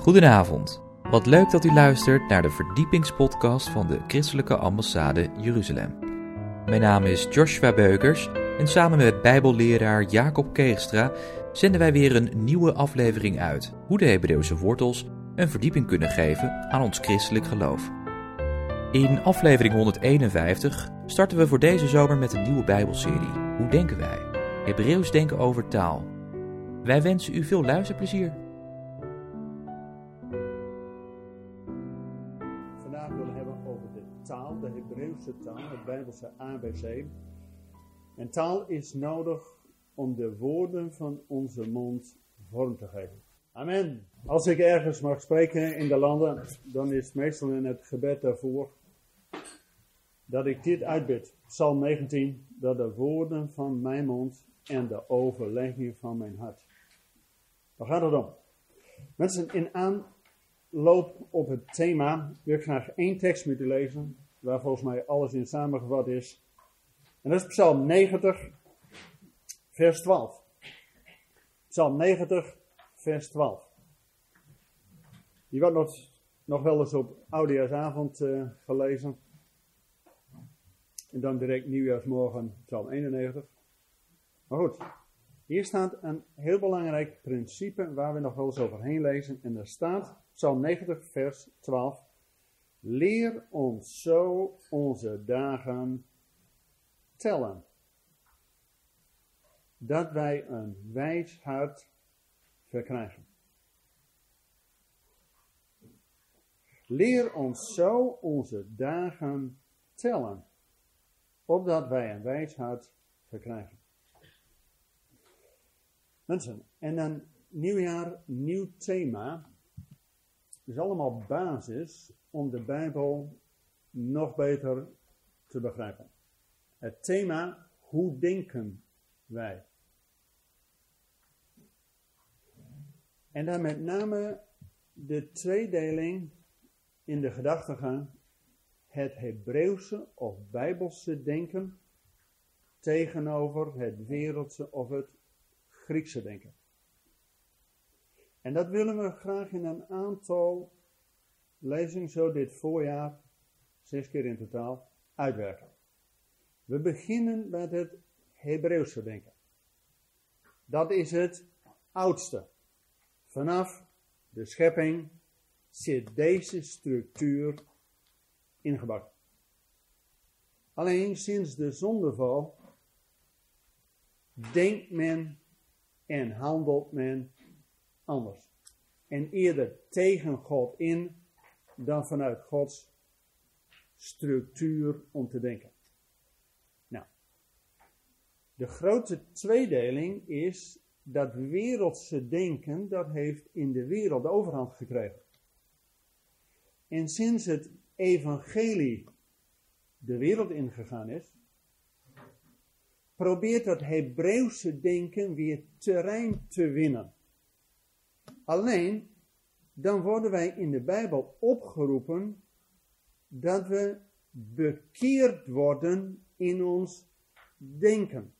Goedenavond. Wat leuk dat u luistert naar de verdiepingspodcast van de Christelijke Ambassade Jeruzalem. Mijn naam is Joshua Beukers en samen met Bijbelleraar Jacob Keegstra zenden wij weer een nieuwe aflevering uit hoe de Hebreeuwse wortels een verdieping kunnen geven aan ons christelijk geloof. In aflevering 151 starten we voor deze zomer met een nieuwe Bijbelserie. Hoe denken wij? Hebreeuws denken over taal. Wij wensen u veel luisterplezier. Het Bijbelse ABC. En taal is nodig om de woorden van onze mond vorm te geven. Amen. Als ik ergens mag spreken in de landen, dan is meestal in het gebed daarvoor dat ik dit uitbid. Psalm 19, dat de woorden van mijn mond en de overlegging van mijn hart. Waar gaat het om? Mensen, in aanloop op het thema wil ik graag één tekst met u lezen, waar volgens mij alles in samengevat is. En dat is Psalm 90, vers 12. Psalm 90, vers 12. Die wordt nog, nog wel eens op oudejaarsavond uh, gelezen. En dan direct nieuwjaarsmorgen Psalm 91. Maar goed, hier staat een heel belangrijk principe waar we nog wel eens overheen lezen. En daar staat, Psalm 90, vers 12. Leer ons zo onze dagen tellen. Dat wij een wijs hart verkrijgen. Leer ons zo onze dagen tellen opdat wij een wijs hart verkrijgen. Mensen, en een nieuwjaar, nieuw thema, is allemaal basis om de Bijbel nog beter te begrijpen. Het thema, hoe denken wij? En dan met name de tweedeling in de gedachtegang het Hebreeuwse of Bijbelse denken tegenover het wereldse of het Griekse denken. En dat willen we graag in een aantal lezingen zo dit voorjaar, zes keer in totaal, uitwerken. We beginnen met het Hebreeuwse denken. Dat is het oudste. Vanaf de schepping zit deze structuur ingebakken. Alleen sinds de zondeval denkt men en handelt men anders. En eerder tegen God in dan vanuit Gods structuur om te denken. Nou, de grote tweedeling is dat wereldse denken, dat heeft in de wereld de overhand gekregen. En sinds het evangelie de wereld ingegaan is, probeert dat Hebreeuwse denken weer terrein te winnen. Alleen, dan worden wij in de Bijbel opgeroepen dat we bekeerd worden in ons denken.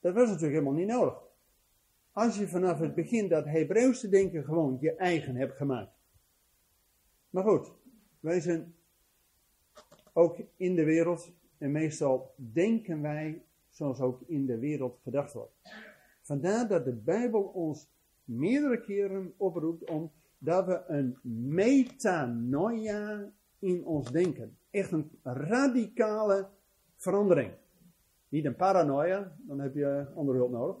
Dat was natuurlijk helemaal niet nodig. Als je vanaf het begin dat Hebreeuwse denken gewoon je eigen hebt gemaakt. Maar goed, wij zijn ook in de wereld en meestal denken wij zoals ook in de wereld gedacht wordt. Vandaar dat de Bijbel ons meerdere keren oproept om dat we een metanoia in ons denken. Echt een radicale verandering. Niet een paranoia, dan heb je andere hulp nodig.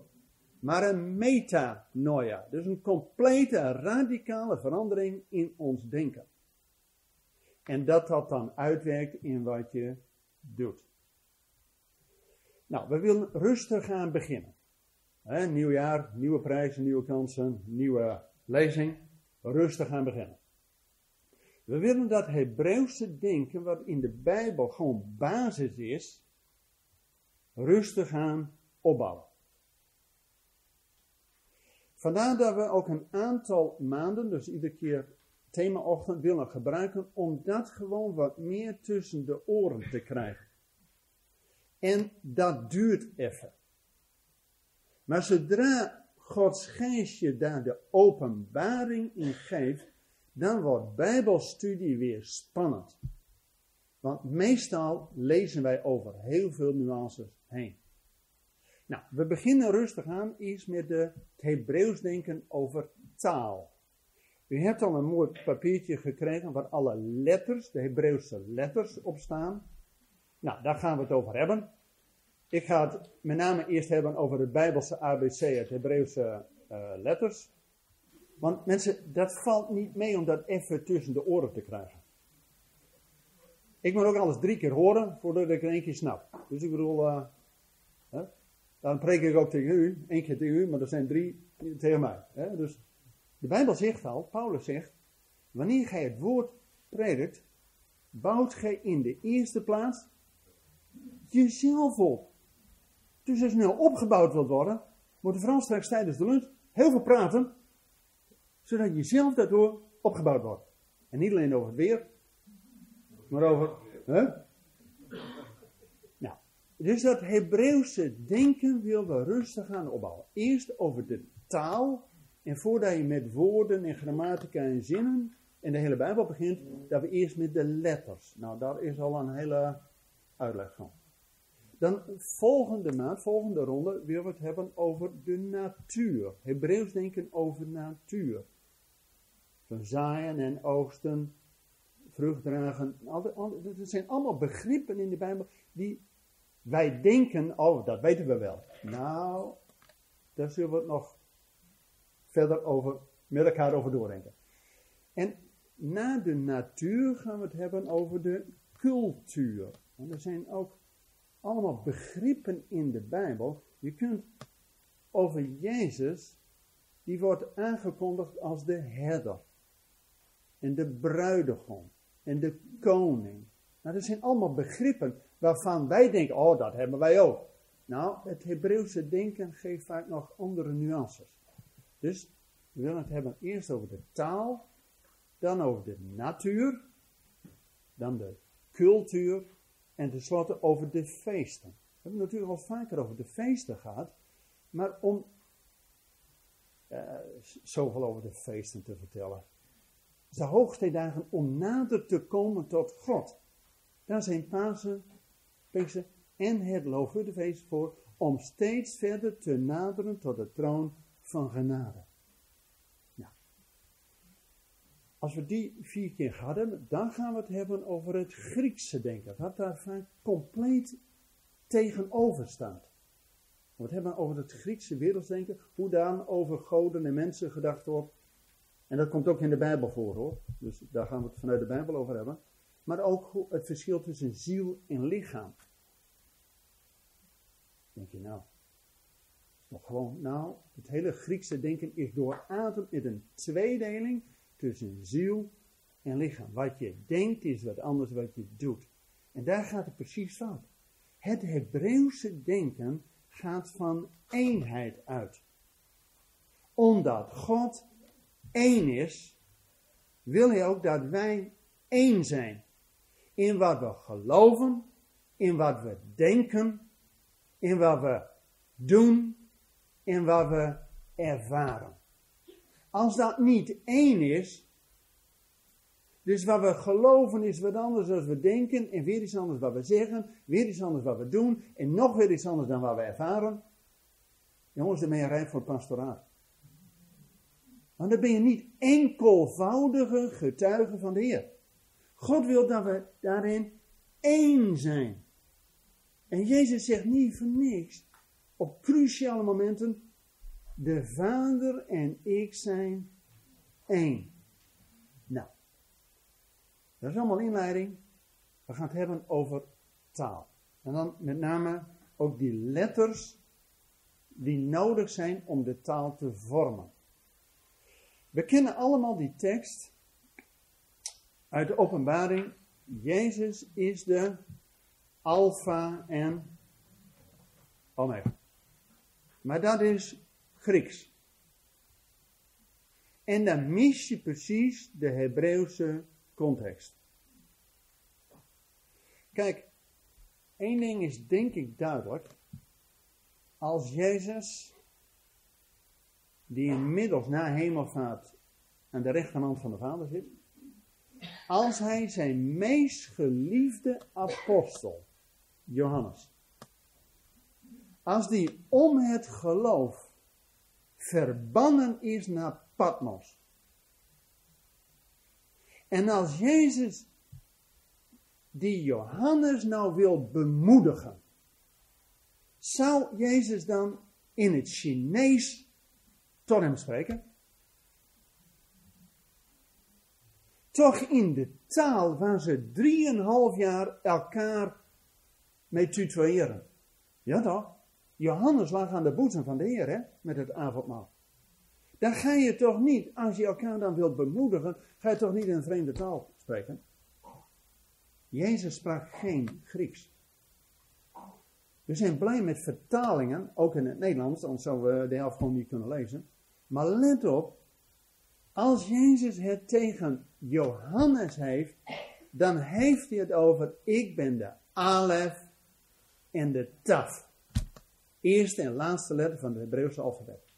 Maar een metanoia. Dus een complete radicale verandering in ons denken. En dat dat dan uitwerkt in wat je doet. Nou, we willen rustig gaan beginnen. Nieuw jaar, nieuwe prijzen, nieuwe kansen, nieuwe lezing. Rustig gaan beginnen. We willen dat Hebreeuwse denken, wat in de Bijbel gewoon basis is, rustig gaan opbouwen. Vandaar dat we ook een aantal maanden, dus iedere keer themaochtend willen gebruiken om dat gewoon wat meer tussen de oren te krijgen. En dat duurt even. Maar zodra Gods geest je daar de openbaring in geeft, dan wordt Bijbelstudie weer spannend. Want meestal lezen wij over heel veel nuances heen. Nou, we beginnen rustig aan eerst met de, het Hebreeuws denken over taal. U hebt al een mooi papiertje gekregen waar alle letters, de Hebreeuwse letters, op staan. Nou, daar gaan we het over hebben. Ik ga het met name eerst hebben over het Bijbelse ABC, het Hebreeuwse uh, letters. Want mensen, dat valt niet mee om dat even tussen de oren te krijgen. Ik moet ook alles drie keer horen voordat ik er één keer snap. Dus ik bedoel, uh, hè? dan preek ik ook tegen u, één keer tegen u, maar er zijn drie tegen mij. Hè? Dus de Bijbel zegt al, Paulus zegt, wanneer gij het woord predikt, bouwt gij in de eerste plaats jezelf op. Dus als je snel opgebouwd wilt worden, moet je vooral straks tijdens de lunch heel veel praten, zodat je zelf daardoor opgebouwd wordt. En niet alleen over het weer, maar over. Hè? Nou, dus dat Hebreeuwse denken wil we rustig gaan opbouwen. Eerst over de taal. En voordat je met woorden en grammatica en zinnen en de hele Bijbel begint, dat we eerst met de letters. Nou, daar is al een hele uitleg van. Dan volgende maand, volgende ronde, willen we het hebben over de natuur. Hebreeuws denken over natuur. Van zaaien en oogsten, vruchtdragen. Dat zijn allemaal begrippen in de Bijbel die wij denken, oh dat weten we wel. Nou, daar zullen we het nog verder over, met elkaar over doordenken. En na de natuur gaan we het hebben over de cultuur. En er zijn ook allemaal begrippen in de Bijbel. Je kunt over Jezus, die wordt aangekondigd als de herder. En de bruidegom. En de koning. Nou, dat zijn allemaal begrippen waarvan wij denken, oh, dat hebben wij ook. Nou, het Hebreeuwse denken geeft vaak nog andere nuances. Dus we willen het hebben eerst over de taal, dan over de natuur, dan de cultuur en tenslotte over de feesten. We hebben natuurlijk al vaker over de feesten gehad, maar om uh, zoveel over de feesten te vertellen. De hoogste dagen om nader te komen tot God. Daar zijn Pasen, Pinkster en het Loofhuttenfeest voor, om steeds verder te naderen tot de troon van genade. Als we die vier keer hebben, dan gaan we het hebben over het Griekse denken. Wat daar vaak compleet tegenover staat. We het hebben over het Griekse wereldsdenken, hoe dan over goden en mensen gedacht wordt. En dat komt ook in de Bijbel voor hoor. Dus daar gaan we het vanuit de Bijbel over hebben. Maar ook het verschil tussen ziel en lichaam. Denk je nou, gewoon, nou, het hele Griekse denken is doorademd met een tweedeling tussen ziel en lichaam. Wat je denkt is wat anders wat je doet. En daar gaat het precies fout. Het Hebreeuwse denken gaat van eenheid uit. Omdat God één is, wil hij ook dat wij één zijn. In wat we geloven, in wat we denken, in wat we doen, in wat we ervaren. Als dat niet één is, dus wat we geloven is wat anders dan we denken, en weer iets anders wat we zeggen, weer iets anders wat we doen, en nog weer iets anders dan wat we ervaren. Jongens, dan ben je rijp voor pastoraat. Want dan ben je niet enkelvoudige getuige van de Heer. God wil dat we daarin één zijn. En Jezus zegt niet voor niks, op cruciale momenten, de Vader en ik zijn één. Nou, dat is allemaal inleiding. We gaan het hebben over taal. En dan met name ook die letters die nodig zijn om de taal te vormen. We kennen allemaal die tekst uit de openbaring. Jezus is de Alpha en Omega. Maar dat is Grieks. En dan mis je precies de Hebreeuwse context. Kijk, één ding is denk ik duidelijk. Als Jezus die inmiddels na hemelvaart aan de rechterhand van de Vader zit, als hij zijn meest geliefde apostel, Johannes, als die om het geloof verbannen is naar Patmos. En als Jezus die Johannes nou wil bemoedigen, zou Jezus dan in het Chinees tot hem spreken? Toch in de taal waar ze drieënhalf jaar elkaar mee tutoyeren. Ja toch? Johannes lag aan de boezem van de Heer, hè, met het avondmaal. Dan ga je toch niet, als je elkaar dan wilt bemoedigen, ga je toch niet in een vreemde taal spreken? Jezus sprak geen Grieks. We zijn blij met vertalingen, ook in het Nederlands, anders zouden we de helft gewoon niet kunnen lezen. Maar let op, als Jezus het tegen Johannes heeft, dan heeft hij het over, ik ben de Alef en de Taf. Eerste en laatste letter van het Hebreeuwse alfabet.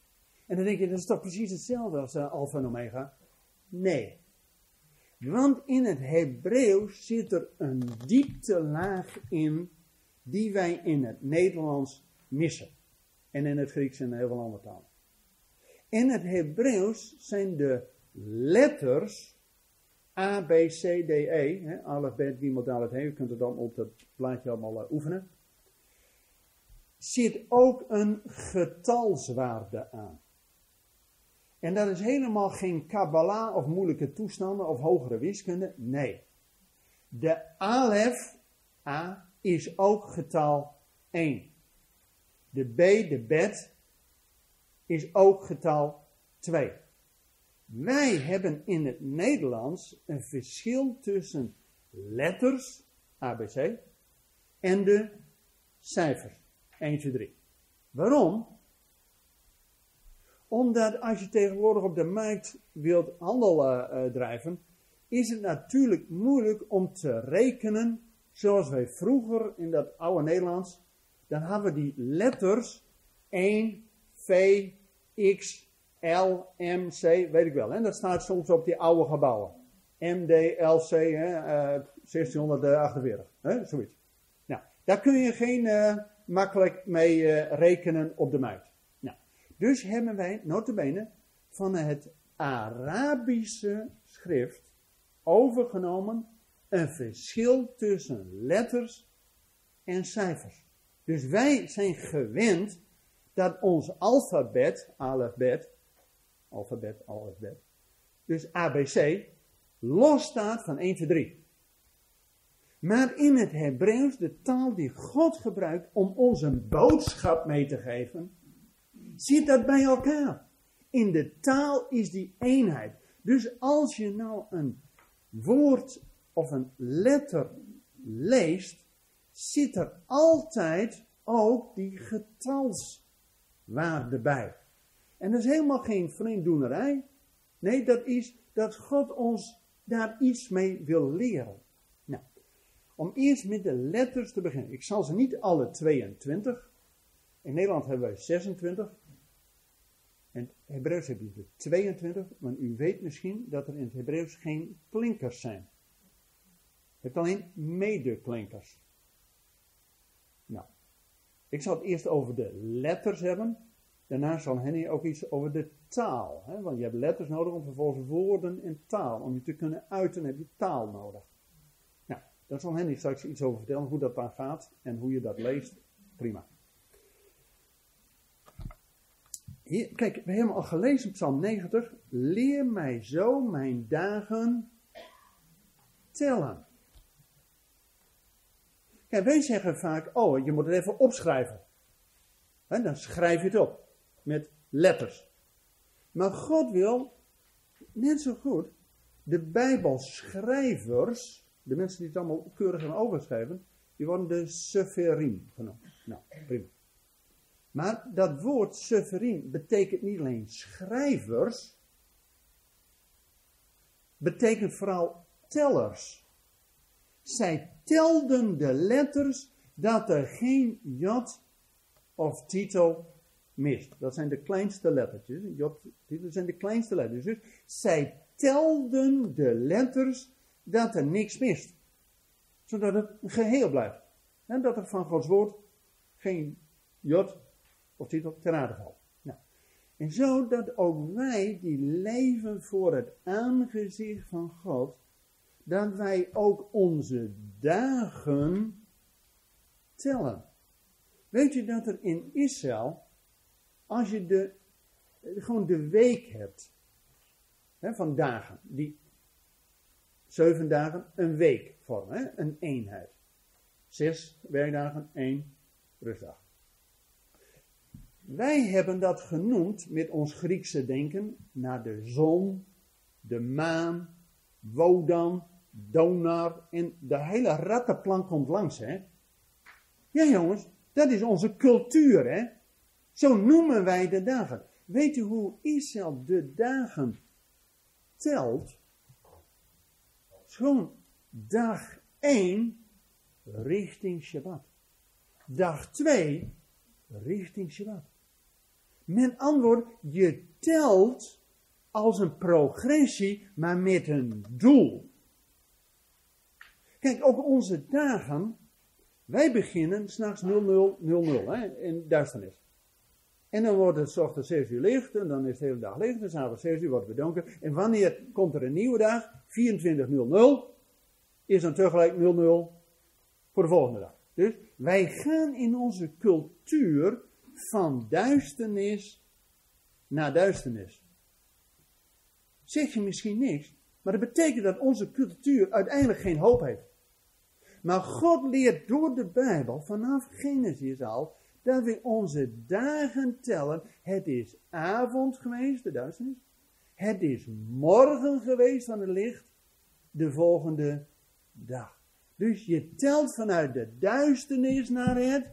En dan denk je, dat is toch precies hetzelfde als uh, Alpha en Omega? Nee. Want in het Hebreeuws zit er een dieptelaag in die wij in het Nederlands missen. En in het Grieks en heel veel andere talen. In het Hebreeuws zijn de letters A, B, C, D, E, hè, alef, bet, gimel, dalet, he, je kunt het dan op dat plaatje allemaal uh, oefenen, zit ook een getalswaarde aan. En dat is helemaal geen Kabbalah of moeilijke toestanden of hogere wiskunde. Nee. De Alef, A, is ook getal 1. De B, de Bet, is ook getal 2. Wij hebben in het Nederlands een verschil tussen letters, ABC, en de cijfers, 1, 2, 3. Waarom? Omdat als je tegenwoordig op de markt wilt handel uh, drijven, is het natuurlijk moeilijk om te rekenen zoals wij vroeger in dat oude Nederlands, dan hadden we die letters 1, V, X, L, M, C, weet ik wel. En dat staat soms op die oude gebouwen. MD, LC, hè, uh, 1648, hè, zoiets. Nou, daar kun je geen makkelijk mee uh, rekenen op de markt. Nou, dus hebben wij, notabene, van het Arabische schrift overgenomen een verschil tussen letters en cijfers. Dus wij zijn gewend dat ons alfabet, alfabet, alfabet, alfabet, dus ABC, los staat van 1, 2, 3. Maar in het Hebreeuws, de taal die God gebruikt om ons een boodschap mee te geven, zit dat bij elkaar. In de taal is die eenheid. Dus als je nou een woord of een letter leest, zit er altijd ook die getalswaarde bij. En dat is helemaal geen vreemddoenerij. Nee, dat is dat God ons daar iets mee wil leren. Om eerst met de letters te beginnen. Ik zal ze niet alle 22. In Nederland hebben wij 26. In het Hebreeuws heb je de 22, want u weet misschien dat er in het Hebreeuws geen klinkers zijn hebt alleen medeklinkers. Nou, ik zal het eerst over de letters hebben. Daarna zal Henny ook iets over de taal. Hè? Want je hebt letters nodig om vervolgens woorden en taal. Om je te kunnen uiten heb je taal nodig. Daar zal Henny straks iets over vertellen. Hoe dat dan gaat en hoe je dat leest. Prima. Kijk, we hebben al gelezen Psalm 90. Leer mij zo mijn dagen tellen. Kijk, wij zeggen vaak, oh, je moet het even opschrijven. En dan schrijf je het op. Met letters. Maar God wil, net zo goed, de Bijbelschrijvers, de mensen die het allemaal keurig hebben overschrijven, die worden de Seferim genoemd. Nou, prima. Maar dat woord Seferim betekent niet alleen schrijvers, betekent vooral tellers. Zij telden de letters dat er geen jot of titel mist. Dat zijn de kleinste lettertjes. J, dat zijn de kleinste letters. Dus zij telden de letters dat er niks mist. Zodat het geheel blijft. En dat er van Gods woord geen jot of titel ten aarde valt. Nou, en zo dat ook wij die leven voor het aangezicht van God, dat wij ook onze dagen tellen. Weet je dat er in Israël, als je de, gewoon de week hebt, hè, van dagen, die zeven dagen een week vormen, hè, een eenheid. Zes werkdagen, één rustdag. Wij hebben dat genoemd met ons Griekse denken naar de zon, de maan, Wodan, Donar en de hele rattenplank komt langs, hè. Ja jongens, dat is onze cultuur, hè. Zo noemen wij de dagen. Weet u hoe Israël de dagen telt? Dag 1 richting Shabbat. Dag 2 richting Shabbat. Met antwoord, je telt als een progressie, maar met een doel. Kijk, ook onze dagen, wij beginnen s'nachts 0000 hè, in duisternis. En dan wordt het ochtends 6 uur licht, en dan is het de hele dag licht, en s'avonds 6 uur wordt het donker. En wanneer komt er een nieuwe dag? 24.00 is dan tegelijk 00 voor de volgende dag. Dus wij gaan in onze cultuur van duisternis naar duisternis. Zeg je misschien niks, maar dat betekent dat onze cultuur uiteindelijk geen hoop heeft. Maar God leert door de Bijbel, vanaf Genesis al, dat we onze dagen tellen. Het is avond geweest, de duisternis. Het is morgen geweest van het licht, de volgende dag. Dus je telt vanuit de duisternis naar het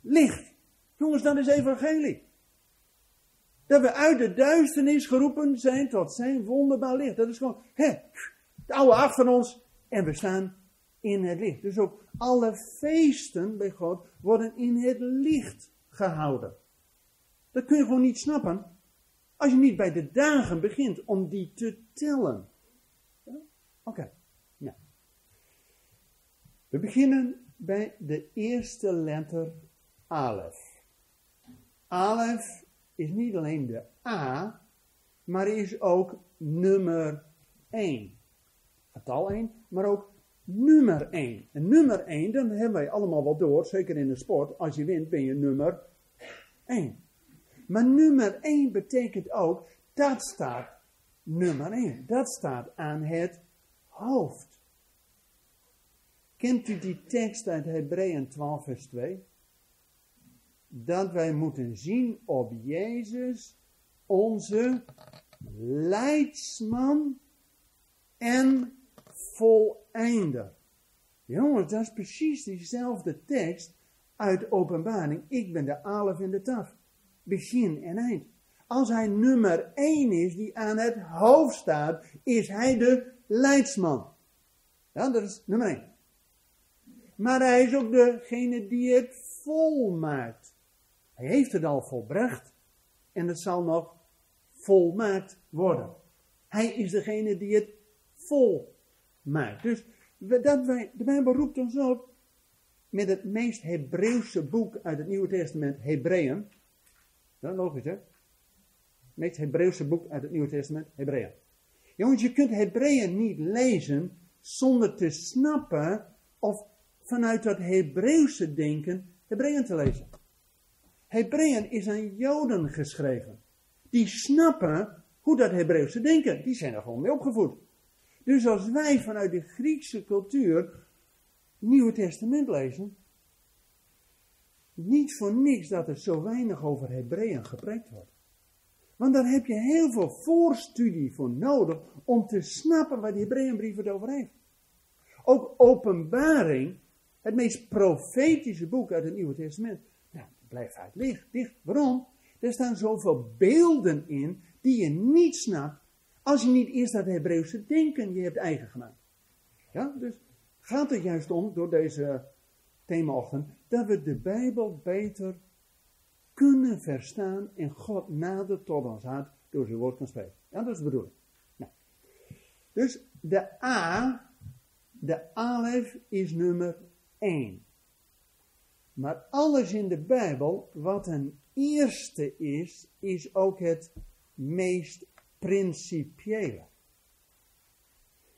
licht. Jongens, dat is evangelie. Dat we uit de duisternis geroepen zijn tot zijn wonderbaar licht. Dat is gewoon, hè, het oude achter ons en we staan in het licht. Dus ook alle feesten bij God worden in het licht gehouden. Dat kun je gewoon niet snappen als je niet bij de dagen begint om die te tellen. Oké. Nou. We beginnen bij de eerste letter Alef. Alef is niet alleen de A, maar is ook nummer 1. Getal 1, maar ook nummer 1. En nummer 1, dan hebben wij allemaal wel door, zeker in de sport. Als je wint, ben je nummer 1. Maar nummer 1 betekent ook, dat staat nummer 1. Dat staat aan het hoofd. Kent u die tekst uit Hebreeën 12, vers 2? Dat wij moeten zien op Jezus, onze leidsman en voleinder. Jongens, dat is precies diezelfde tekst uit openbaring. Ik ben de alef en de taf. Begin en eind. Als hij nummer 1 is die aan het hoofd staat, is hij de leidsman. Dat is nummer 1. Maar hij is ook degene die het volmaakt. Hij heeft het al volbracht en het zal nog volmaakt worden. Hij is degene die het volmaakt. Dus dat wij, de Bijbel roept ons op met het meest Hebreeuwse boek uit het Nieuwe Testament, Hebreeën. Ja, logisch hè? Het meest Hebreeuwse boek uit het Nieuwe Testament, Hebreeën. Jongens, je kunt Hebreeën niet lezen zonder te snappen of vanuit dat Hebreeuwse denken Hebreeën te lezen. Hebreeën is aan Joden geschreven. Die snappen hoe dat Hebreeuwse denken, die zijn er gewoon mee opgevoed. Dus als wij vanuit de Griekse cultuur Nieuwe Testament lezen, niet voor niks dat er zo weinig over Hebreeën gepreekt wordt. Want daar heb je heel veel voorstudie voor nodig om te snappen waar die Hebreeënbrief het over heeft. Ook openbaring, het meest profetische boek uit het Nieuwe Testament, nou, blijft uit licht, dicht. Waarom? Er staan zoveel beelden in die je niet snapt als je niet eerst dat Hebreeuwse denken je hebt eigen gemaakt. Ja, dus gaat het juist om, door deze themaochtend, dat we de Bijbel beter kunnen verstaan en God nader tot ons hart door zijn woord kan spreken. Ja, dat is de bedoeling. Nou. Dus de A, de Alef is nummer 1. Maar alles in de Bijbel, wat een eerste is, is ook het meest principiële.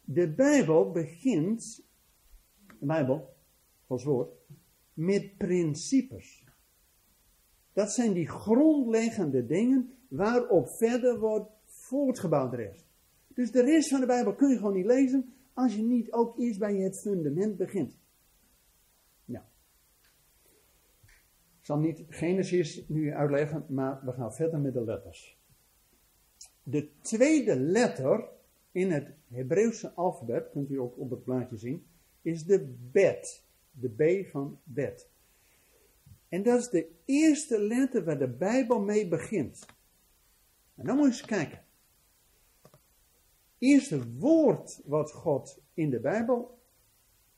De Bijbel begint, de Bijbel, Gods woord, met principes. Dat zijn die grondleggende dingen waarop verder wordt voortgebouwd de rest. Dus de rest van de Bijbel kun je gewoon niet lezen als je niet ook eerst bij het fundament begint. Nou. Ik zal niet Genesis nu uitleggen, maar we gaan verder met de letters. De tweede letter in het Hebreeuwse alfabet, kunt u ook op het plaatje zien, is de bet. De B van bet. En dat is de eerste letter waar de Bijbel mee begint. En dan moet je eens kijken. Eerste woord wat God in de Bijbel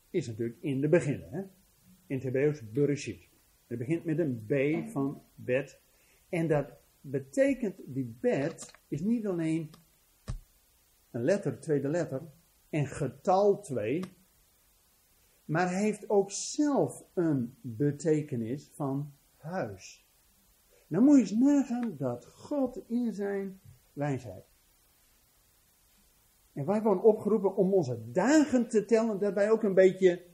is natuurlijk in de begin. Hè? In het Hebreeuws. Het begint met een B van bet. En dat betekent, die bet is niet alleen een letter, tweede letter, en getal 2, maar heeft ook zelf een betekenis van huis. Dan moet je eens nagaan dat God in zijn wijsheid. En wij worden opgeroepen om onze dagen te tellen, dat wij ook een beetje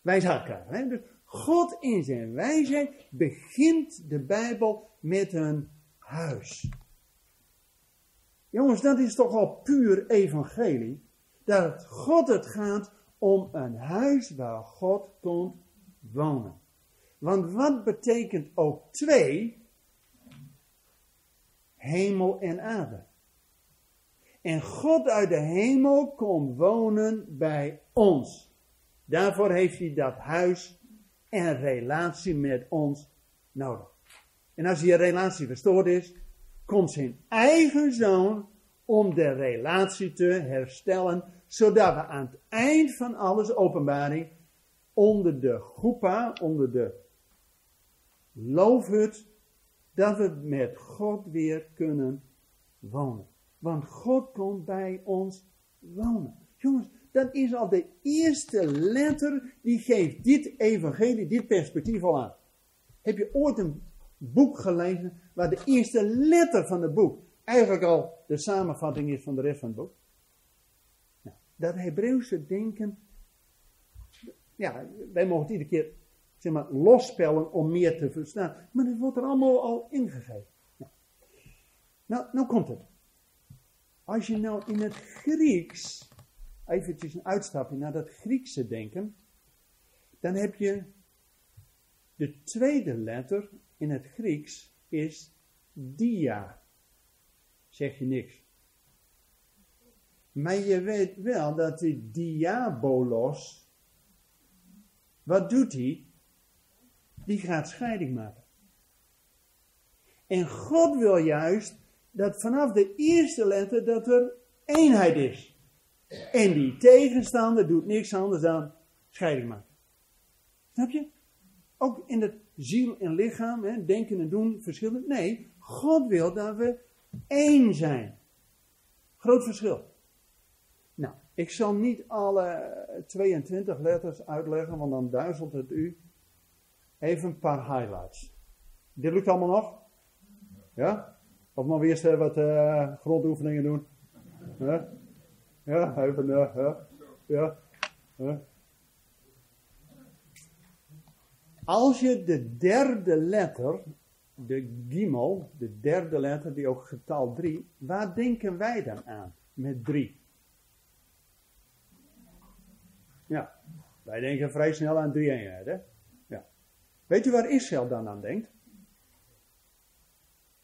wijsheid krijgen. Hè? Dus God in zijn wijsheid begint de Bijbel met een huis. Jongens, dat is toch al puur evangelie. Dat God het gaat om een huis waar God komt wonen. Want wat betekent ook twee? Hemel en aarde. En God uit de hemel komt wonen bij ons. Daarvoor heeft hij dat huis en relatie met ons nodig. En als die relatie verstoord is, komt zijn eigen zoon om de relatie te herstellen, zodat we aan het eind van alles, openbaring, onder de groepa, onder de loofhut, dat we met God weer kunnen wonen. Want God komt bij ons wonen. Jongens, dat is al de eerste letter die geeft dit evangelie, dit perspectief al aan. Heb je ooit een boek gelezen waar de eerste letter van het boek eigenlijk al de samenvatting is van de rest van het boek? Nou, dat Hebreeuwse denken, ja, wij mogen het iedere keer zeg maar, losspellen om meer te verstaan. Maar het wordt er allemaal al ingegeven. Nou, nou, nou komt het. Als je nou in het Grieks, eventjes een uitstapje naar dat Griekse denken, dan heb je de tweede letter in het Grieks is dia. Zeg je niks. Maar je weet wel dat die diabolos, wat doet hij? Die gaat scheiding maken. En God wil juist dat vanaf de eerste letter dat er eenheid is. En die tegenstander doet niks anders dan scheiding maken. Snap je? Ook in het ziel en lichaam, hè, denken en doen, verschillen. Nee, God wil dat we één zijn. Groot verschil. Nou, ik zal niet alle 22 letters uitleggen, want dan duizelt het u. Even een paar highlights. Dit lukt allemaal nog? Ja? Of nog eerst wat uh, grondoefeningen doen? Ja, even, uh, ja. ja. Als je de derde letter, de gimel, de derde letter, die ook getal 3, waar denken wij dan aan met 3? Ja, wij denken vrij snel aan drie eenheden. Ja. Weet u waar Israël dan aan denkt?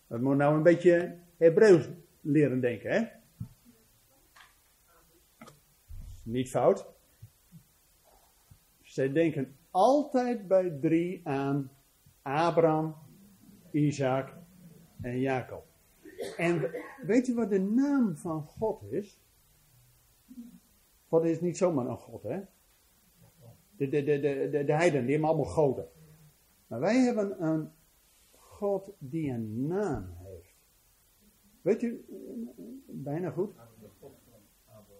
Dat moet nou een beetje Hebreeuws leren denken, hè? Niet fout. Zij denken altijd bij drie aan Abraham, Isaac en Jacob. En weet u wat de naam van God is? God is niet zomaar een God, hè? De, de, de, de, de, de heidenen, die hebben allemaal goden. Maar wij hebben een God die een naam heeft. Weet u, bijna goed.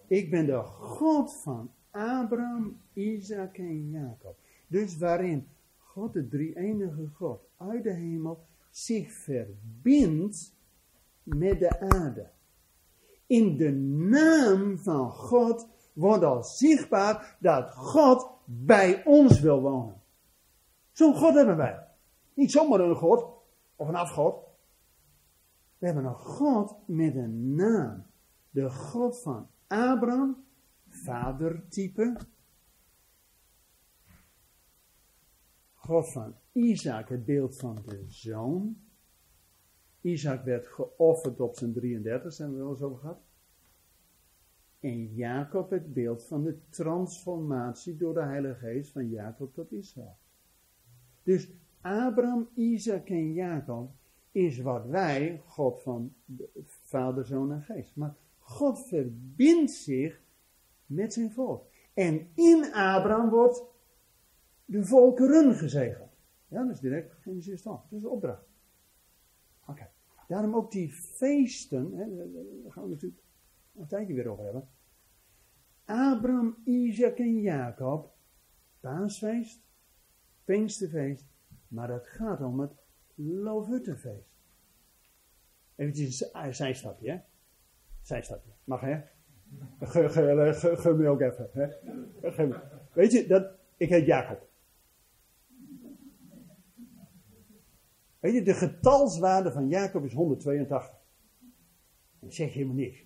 Ik ben de God van Abraham, Isaac en Jacob. Dus waarin God, de drie-enige God uit de hemel, zich verbindt met de aarde. In de naam van God wordt al zichtbaar dat God bij ons wil wonen. Zo'n God hebben wij. Niet zomaar een God of een afgod. We hebben een God met een naam. De God van Abraham, vadertype. God van Isaac, het beeld van de zoon. Isaac werd geofferd op zijn 33, hebben we wel eens over gehad. En Jacob het beeld van de transformatie door de Heilige Geest van Jacob tot Israël. Dus Abraham, Isaac en Jacob is wat wij, God van Vader, Zoon en Geest. Maar God verbindt zich met zijn volk. En in Abraham wordt de volkeren gezegend. Ja, dat is direct Genesis dan. Dat is de opdracht. Oké. Daarom ook die feesten, hè, daar gaan we natuurlijk een tijdje weer over hebben. Abraham, Isaac en Jacob, paasfeest, Pinksterfeest, maar het gaat om het Loofhuttenfeest. Even een zijstapje, hè? Zijstapje. Mag, hè? Me ook even, hè? Weet je, dat, ik heet Jacob. Weet je, de getalswaarde van Jacob is 182. Dat zeg je helemaal niks.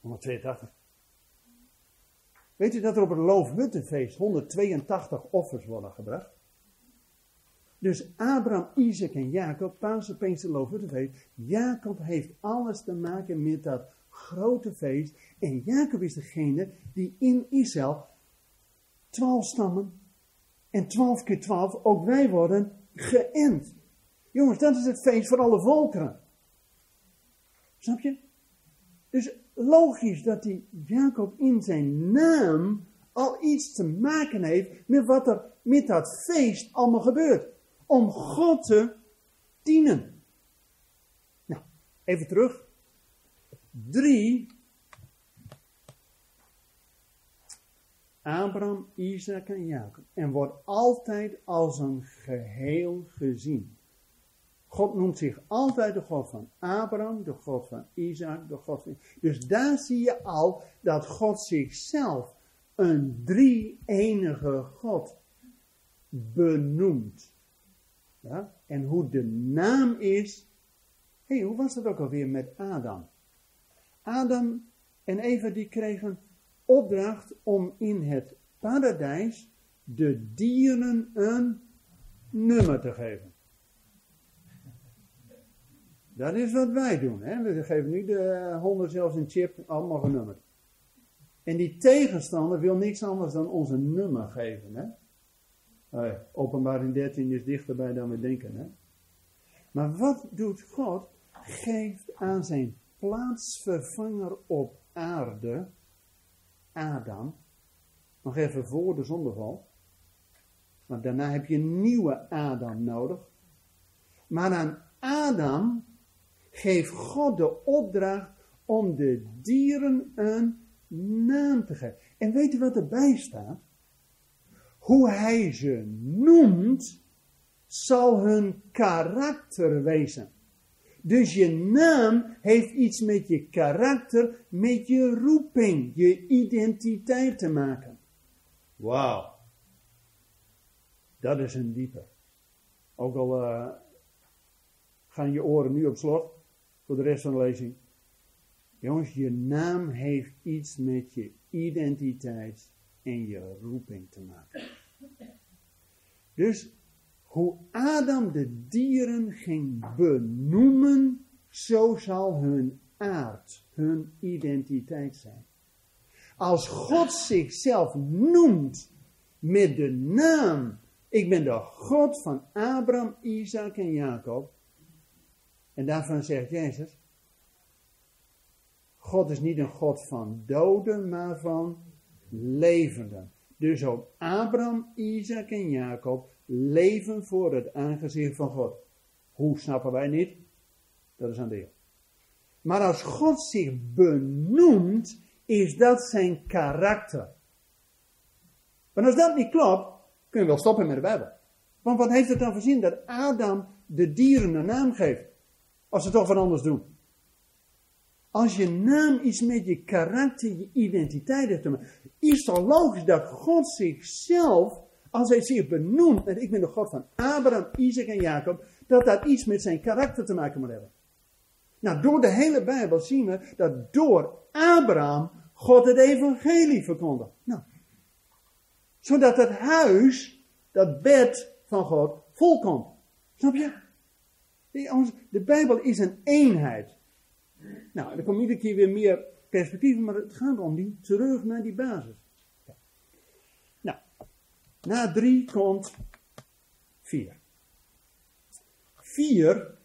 182. Weet u dat er op het Loofhuttenfeest 182 offers worden gebracht? Dus Abraham, Isaac en Jacob, Pasen, Pinkster, Loofhuttenfeest. Jacob heeft alles te maken met dat grote feest. En Jacob is degene die in Israël 12 stammen en 12 keer 12, ook wij worden geënt. Jongens, dat is het feest voor alle volkeren. Snap je? Dus logisch dat die Jacob in zijn naam al iets te maken heeft met wat er met dat feest allemaal gebeurt. Om God te dienen. Nou, even terug. Drie. Abraham, Isaac en Jacob. En wordt altijd als een geheel gezien. God noemt zich altijd de God van Abraham, de God van Isaac, de God van... Dus daar zie je al dat God zichzelf een drie-enige God benoemt. Ja? En hoe de naam is... Hé, hey, hoe was dat ook alweer met Adam? Adam en Eva die kregen opdracht om in het paradijs de dieren een nummer te geven. Dat is wat wij doen. Hè? We geven nu de honden zelfs een chip, allemaal genummerd. En die tegenstander wil niks anders dan ons een nummer geven. Hè? Hey, openbaring 13 is dichterbij dan we denken. Hè? Maar wat doet God? Geeft aan zijn plaatsvervanger op aarde, Adam, nog even voor de zondeval. Want daarna heb je een nieuwe Adam nodig. Maar aan Adam geeft God de opdracht om de dieren een naam te geven. En weet u wat erbij staat? Hoe hij ze noemt, zal hun karakter wezen. Dus je naam heeft iets met je karakter, met je roeping, je identiteit te maken. Wauw. Dat is een diepe. Ook al uh, gaan je oren nu op slot voor de rest van de lezing. Jongens, je naam heeft iets met je identiteit en je roeping te maken. Dus hoe Adam de dieren ging benoemen, zo zal hun aard, hun identiteit zijn. Als God zichzelf noemt met de naam, ik ben de God van Abraham, Isaac en Jacob, en daarvan zegt Jezus, God is niet een God van doden, maar van levenden. Dus ook Abraham, Isaac en Jacob leven voor het aangezicht van God. Hoe snappen wij niet? Dat is een deel. Maar als God zich benoemt, is dat zijn karakter. Maar als dat niet klopt, kun je wel stoppen met de Bijbel. Want wat heeft het dan voor zin dat Adam de dieren een naam geeft? Als ze toch wat anders doen. Als je naam iets met je karakter, je identiteit heeft te maken, is het logisch dat God zichzelf, als hij zich benoemt, en ik ben de God van Abraham, Isaac en Jacob, dat dat iets met zijn karakter te maken moet hebben. Nou, door de hele Bijbel zien we dat door Abraham God het evangelie verkondigt. Nou, zodat het huis, dat bed van God, volkomt. Snap je? De Bijbel is een eenheid. Nou, er komt iedere keer weer meer perspectieven, maar het gaat om die terug naar die basis. Nou, na drie komt vier. Vier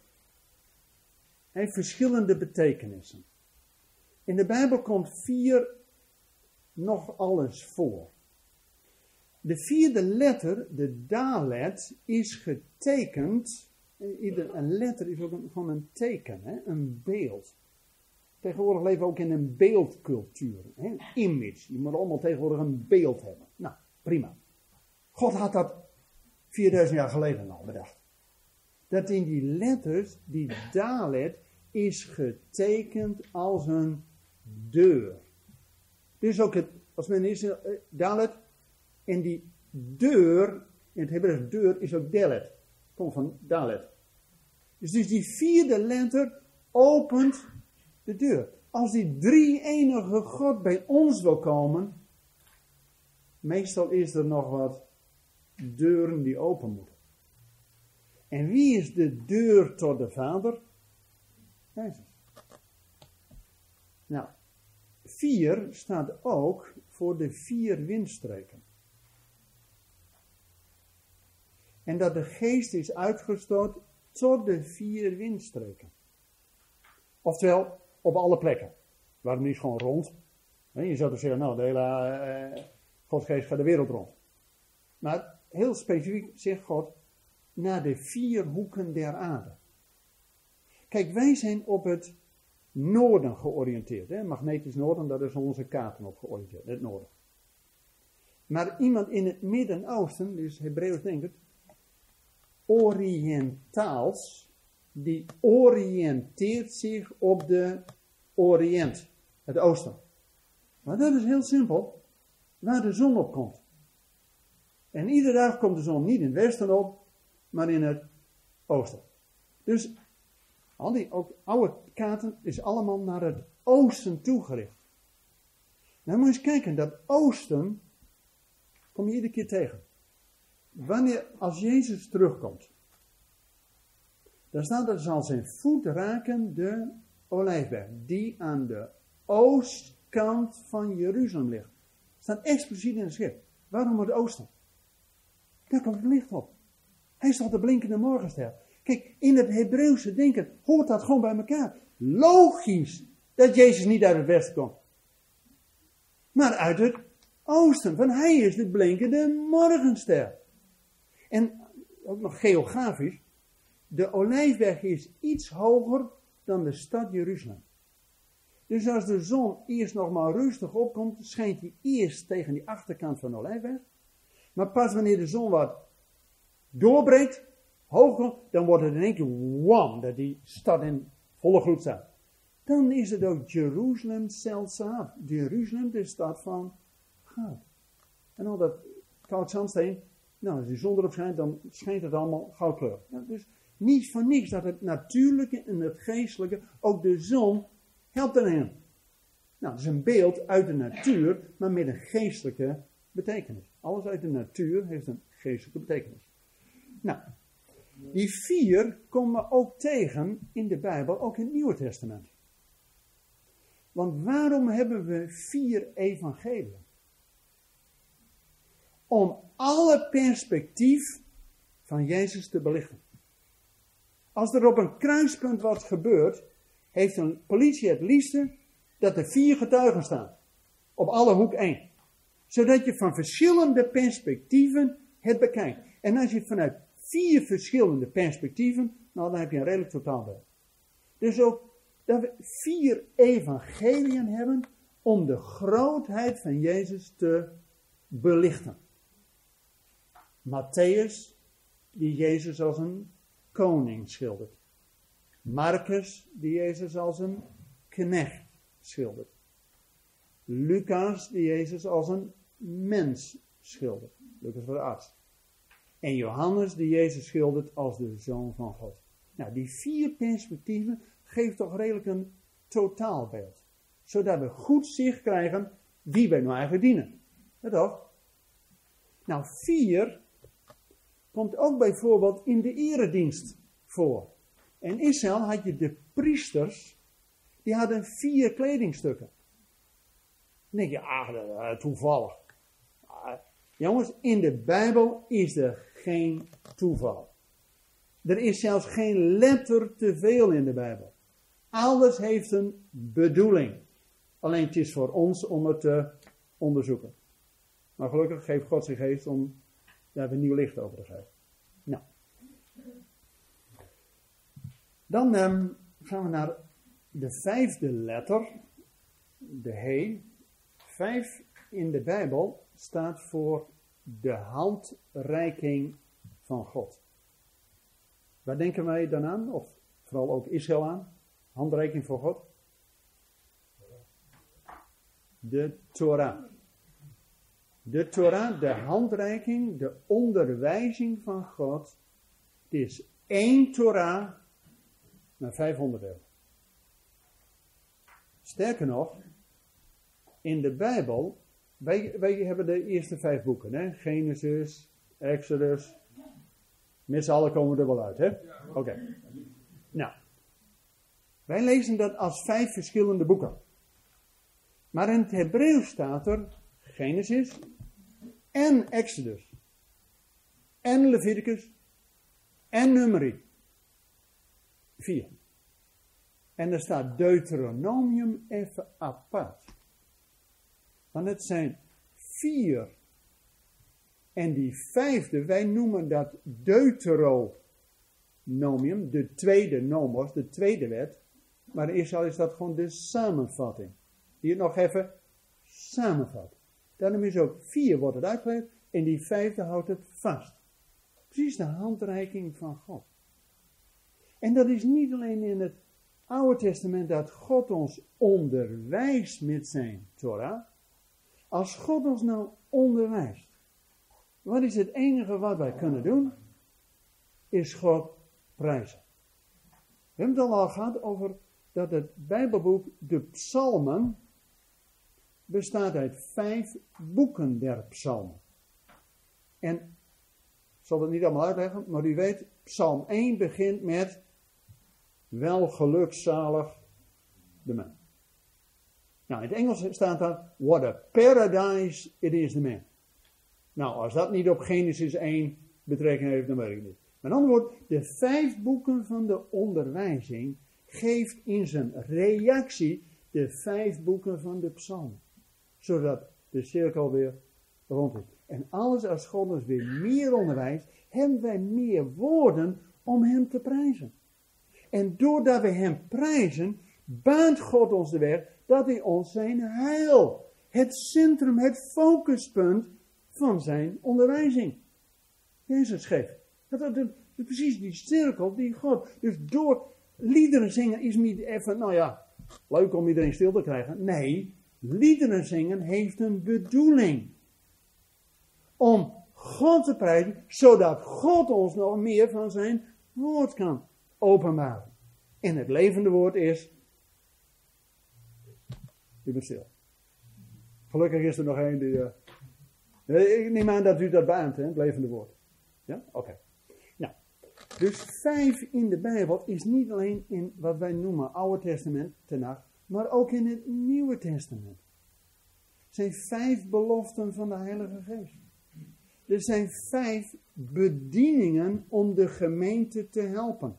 heeft verschillende betekenissen. In de Bijbel komt vier nog alles voor. De vierde letter, de dalet, is getekend. Ieder, een letter is ook een, gewoon een teken, hè? een beeld. Tegenwoordig leven we ook in een beeldcultuur. Hè? Een image. Je moet allemaal tegenwoordig een beeld hebben. Nou, prima. God had dat 4000 jaar geleden al bedacht. Dat in die letters, die dalet, is getekend als een deur. Dus ook het, als men is, uh, dalet, en die deur, in het Hebreeuws deur, is ook delet. Komt van dalet. Dus, dus die vierde letter opent de deur. Als die drie enige God bij ons wil komen, meestal is er nog wat deuren die open moeten. En wie is de deur tot de Vader? Jezus. Nou, vier staat ook voor de vier windstreken. En dat de geest is uitgestoot tot de vier windstreken. Oftewel, op alle plekken. Waarom niet gewoon rond? Je zou dus zeggen, nou, de hele uh, Godsgeest gaat de wereld rond. Maar heel specifiek zegt God, naar de vier hoeken der aarde. Kijk, wij zijn op het noorden georiënteerd. Hè? Magnetisch noorden, daar is onze kaarten op georiënteerd, het noorden. Maar iemand in het Midden-Oosten, dus Hebreeuws denkt het, oriëntaals, die oriënteert zich op de Oriënt, het oosten. Maar dat is heel simpel, waar de zon op komt. En iedere dag komt de zon niet in het westen op, maar in het oosten. Dus al die oude kaarten is allemaal naar het oosten toegericht. Nou moet je eens kijken, dat oosten kom je iedere keer tegen. Wanneer, als Jezus terugkomt, dan staat er, zal zijn voet raken de olijfberg, die aan de oostkant van Jeruzalem ligt. Staat expliciet in de schrift. Waarom het oosten? Daar komt het licht op. Hij toch de blinkende morgenster. Kijk, in het Hebreeuwse denken hoort dat gewoon bij elkaar. Logisch dat Jezus niet uit het westen komt. Maar uit het oosten. Van hij is de blinkende morgenster. En ook nog geografisch. De olijfberg is iets hoger dan de stad Jeruzalem. Dus als de zon eerst nog maar rustig opkomt, schijnt hij eerst tegen die achterkant van de olijfberg. Maar pas wanneer de zon wat doorbreekt, hoger, dan wordt het in één keer wam, dat die stad in volle gloed staat. Dan is het ook Jeruzalem zelfzaam. Jeruzalem, de stad van goud. En al dat koud zandsteen, nou, als die zon erop schijnt, dan schijnt het allemaal goudkleur. Ja, dus niet van niks dat het natuurlijke en het geestelijke, ook de zon, helpt erin. Nou, dat is een beeld uit de natuur, maar met een geestelijke betekenis. Alles uit de natuur heeft een geestelijke betekenis. Nou, die vier komen we ook tegen in de Bijbel, ook in het Nieuwe Testament. Want waarom hebben we vier evangeliën? Om alle perspectief van Jezus te belichten. Als er op een kruispunt wat gebeurt, heeft een politie het liefste dat er vier getuigen staan. Op alle hoek één. Zodat je van verschillende perspectieven het bekijkt. En als je vanuit vier verschillende perspectieven Nou, dan heb je een redelijk totaalbeeld. Dus ook dat we vier evangeliën hebben om de grootheid van Jezus te belichten. Matthäus, die Jezus als een koning schildert. Marcus, die Jezus als een knecht schildert. Lucas, die Jezus als een mens schildert. Lucas was de arts. En Johannes, die Jezus schildert als de zoon van God. Nou, die vier perspectieven geeft toch redelijk een totaalbeeld. Zodat we goed zicht krijgen wie wij nou eigenlijk dienen. Dat toch? Nou, vier komt ook bijvoorbeeld in de eredienst voor. In Israël had je de priesters, die hadden vier kledingstukken. Dan denk je, ah, toevallig. Ah, jongens, in de Bijbel is er geen toeval. Er is zelfs geen letter te veel in de Bijbel. Alles heeft een bedoeling. Alleen het is voor ons om het te onderzoeken. Maar gelukkig geeft God zich geest om daar weer nieuw licht over geven. Nou. Dan ehm, gaan we naar de vijfde letter, de He. Vijf in de Bijbel staat voor de handreiking van God. Waar denken wij dan aan? Of vooral ook Israël aan? Handreiking voor God? De Torah. De Torah, de handreiking, de onderwijzing van God, is één Torah naar 500 eeuwen. Sterker nog, in de Bijbel, wij, wij hebben de eerste vijf boeken, hè? Genesis, Exodus, met z'n allen komen er wel uit, hè? Oké. Nou, wij lezen dat als vijf verschillende boeken. Maar in het Hebreeuws staat er Genesis en Exodus en Leviticus en Numeri. Vier. En er staat Deuteronomium even apart. Want het zijn vier. En die vijfde, wij noemen dat Deuteronomium, de tweede nomos, de tweede wet. Maar in Israël is dat gewoon de samenvatting. Hier nog even samenvat. Daarom is ook vier wordt het uitgelegd en die vijfde houdt het vast. Precies de handreiking van God. En dat is niet alleen in het Oude Testament dat God ons onderwijst met zijn Torah. Als God ons nou onderwijst, wat is het enige wat wij kunnen doen? Is God prijzen. We hebben het al gehad over dat het Bijbelboek, de Psalmen, bestaat uit vijf boeken der Psalmen. En ik zal het niet allemaal uitleggen, maar u weet, Psalm 1 begint met wel gelukzalig de man. Nou, in het Engels staat dan, what a paradise it is the man. Nou, als dat niet op Genesis 1 betrekking heeft, dan weet ik niet. Met andere woorden, de vijf boeken van de onderwijzing geeft in zijn reactie de vijf boeken van de psalmen. Zodat de cirkel weer rond is. En alles als God ons weer meer onderwijst, hebben wij meer woorden om hem te prijzen. En doordat we hem prijzen, baant God ons de weg dat hij ons zijn heil, het centrum, het focuspunt van zijn onderwijzing. Jezus geeft. Dat is precies die cirkel die God. Dus door liederen zingen is niet even, nou ja, leuk om iedereen stil te krijgen. Nee, liederen zingen heeft een bedoeling. Om God te prijzen, zodat God ons nog meer van zijn woord kan openbaren. En het levende woord is. U bent stil. Gelukkig is er nog één die. Uh, ik neem aan dat u dat baant, hè, het levende woord. Ja? Oké. Nou, dus vijf in de Bijbel is niet alleen in wat wij noemen Oude Testament, Tenach, maar ook in het Nieuwe Testament. Zijn vijf beloften van de Heilige Geest. Er zijn vijf bedieningen om de gemeente te helpen.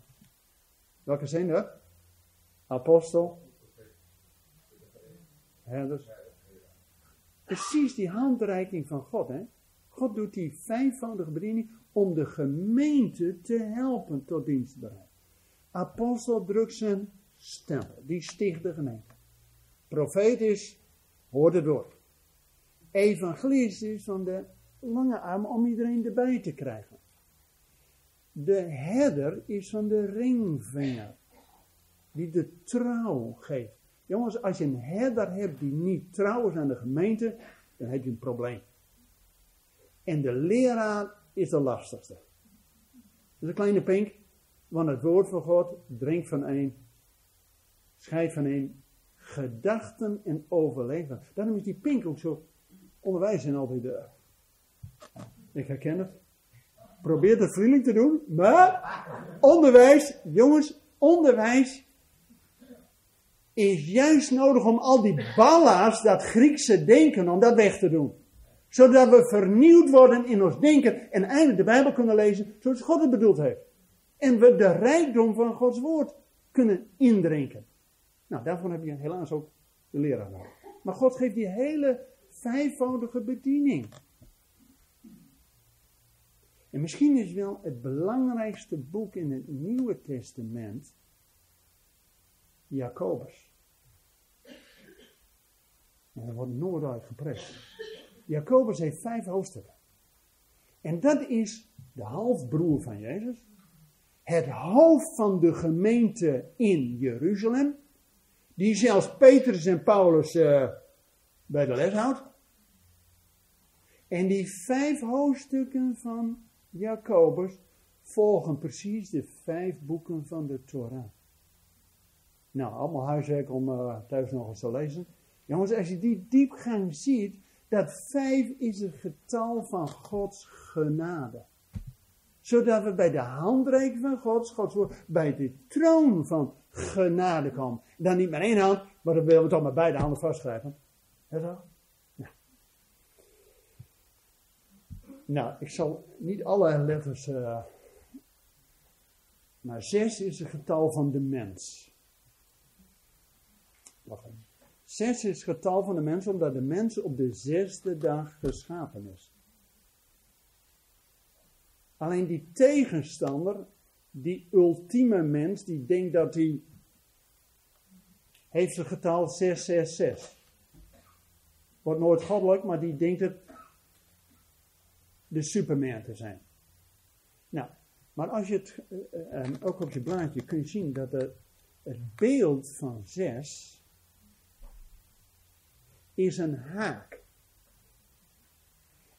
Welke zijn er? Apostel, herders. Precies die handreiking van God. Hè? God doet die vijfvoudige bediening om de gemeente te helpen tot dienstbaarheid. Apostel drukt zijn stempel. Die sticht de gemeente. Is, het door. Evangelist is van de lange arm om iedereen erbij te krijgen. De herder is van de ringvinger. Die de trouw geeft. Jongens, als je een herder hebt die niet trouw is aan de gemeente, dan heb je een probleem. En de leraar is de lastigste. Dus een kleine pink, want het woord van God drinkt van een, scheidt van gedachten en overleven. Daarom is die pink ook zo onderwijs in altijd. de. ik herken het. Probeer het vriendelijk te doen, maar onderwijs, jongens, onderwijs is juist nodig om al die ballast, dat Griekse denken, om dat weg te doen. Zodat we vernieuwd worden in ons denken en eindelijk de Bijbel kunnen lezen zoals God het bedoeld heeft. En we de rijkdom van Gods woord kunnen indrinken. Nou, daarvoor heb je helaas ook de leraar nodig. Maar God geeft die hele vijfvoudige bediening. En misschien is wel het belangrijkste boek in het Nieuwe Testament Jacobus. En dat wordt nooit uitgeprest. Jacobus heeft vijf hoofdstukken. En dat is de halfbroer van Jezus. Het hoofd van de gemeente in Jeruzalem. Die zelfs Petrus en Paulus uh, bij de les houdt. En die vijf hoofdstukken van Jacobus volgen precies de vijf boeken van de Torah. Nou, allemaal huiswerk om uh, thuis nog eens te lezen. Jongens, als je die diepgang ziet, dat vijf is het getal van Gods genade. Zodat we bij de handreiking van Gods, Gods bij de troon van genade komen. Dan niet met één hand, maar dan willen we toch met beide handen vastgrijpen. Ja, zo? Nou. ik zal niet alle letters. Uh, maar zes is het getal van de mens. Zes is het getal van de mens, omdat de mens op de zesde dag geschapen is. Alleen die tegenstander, die ultieme mens, die denkt dat hij heeft het getal 666. Wordt nooit goddelijk, maar die denkt het de superman te zijn. Nou, maar als je het, uh, uh, ook op je blaadje kun je zien dat het, het beeld van 6 is een haak.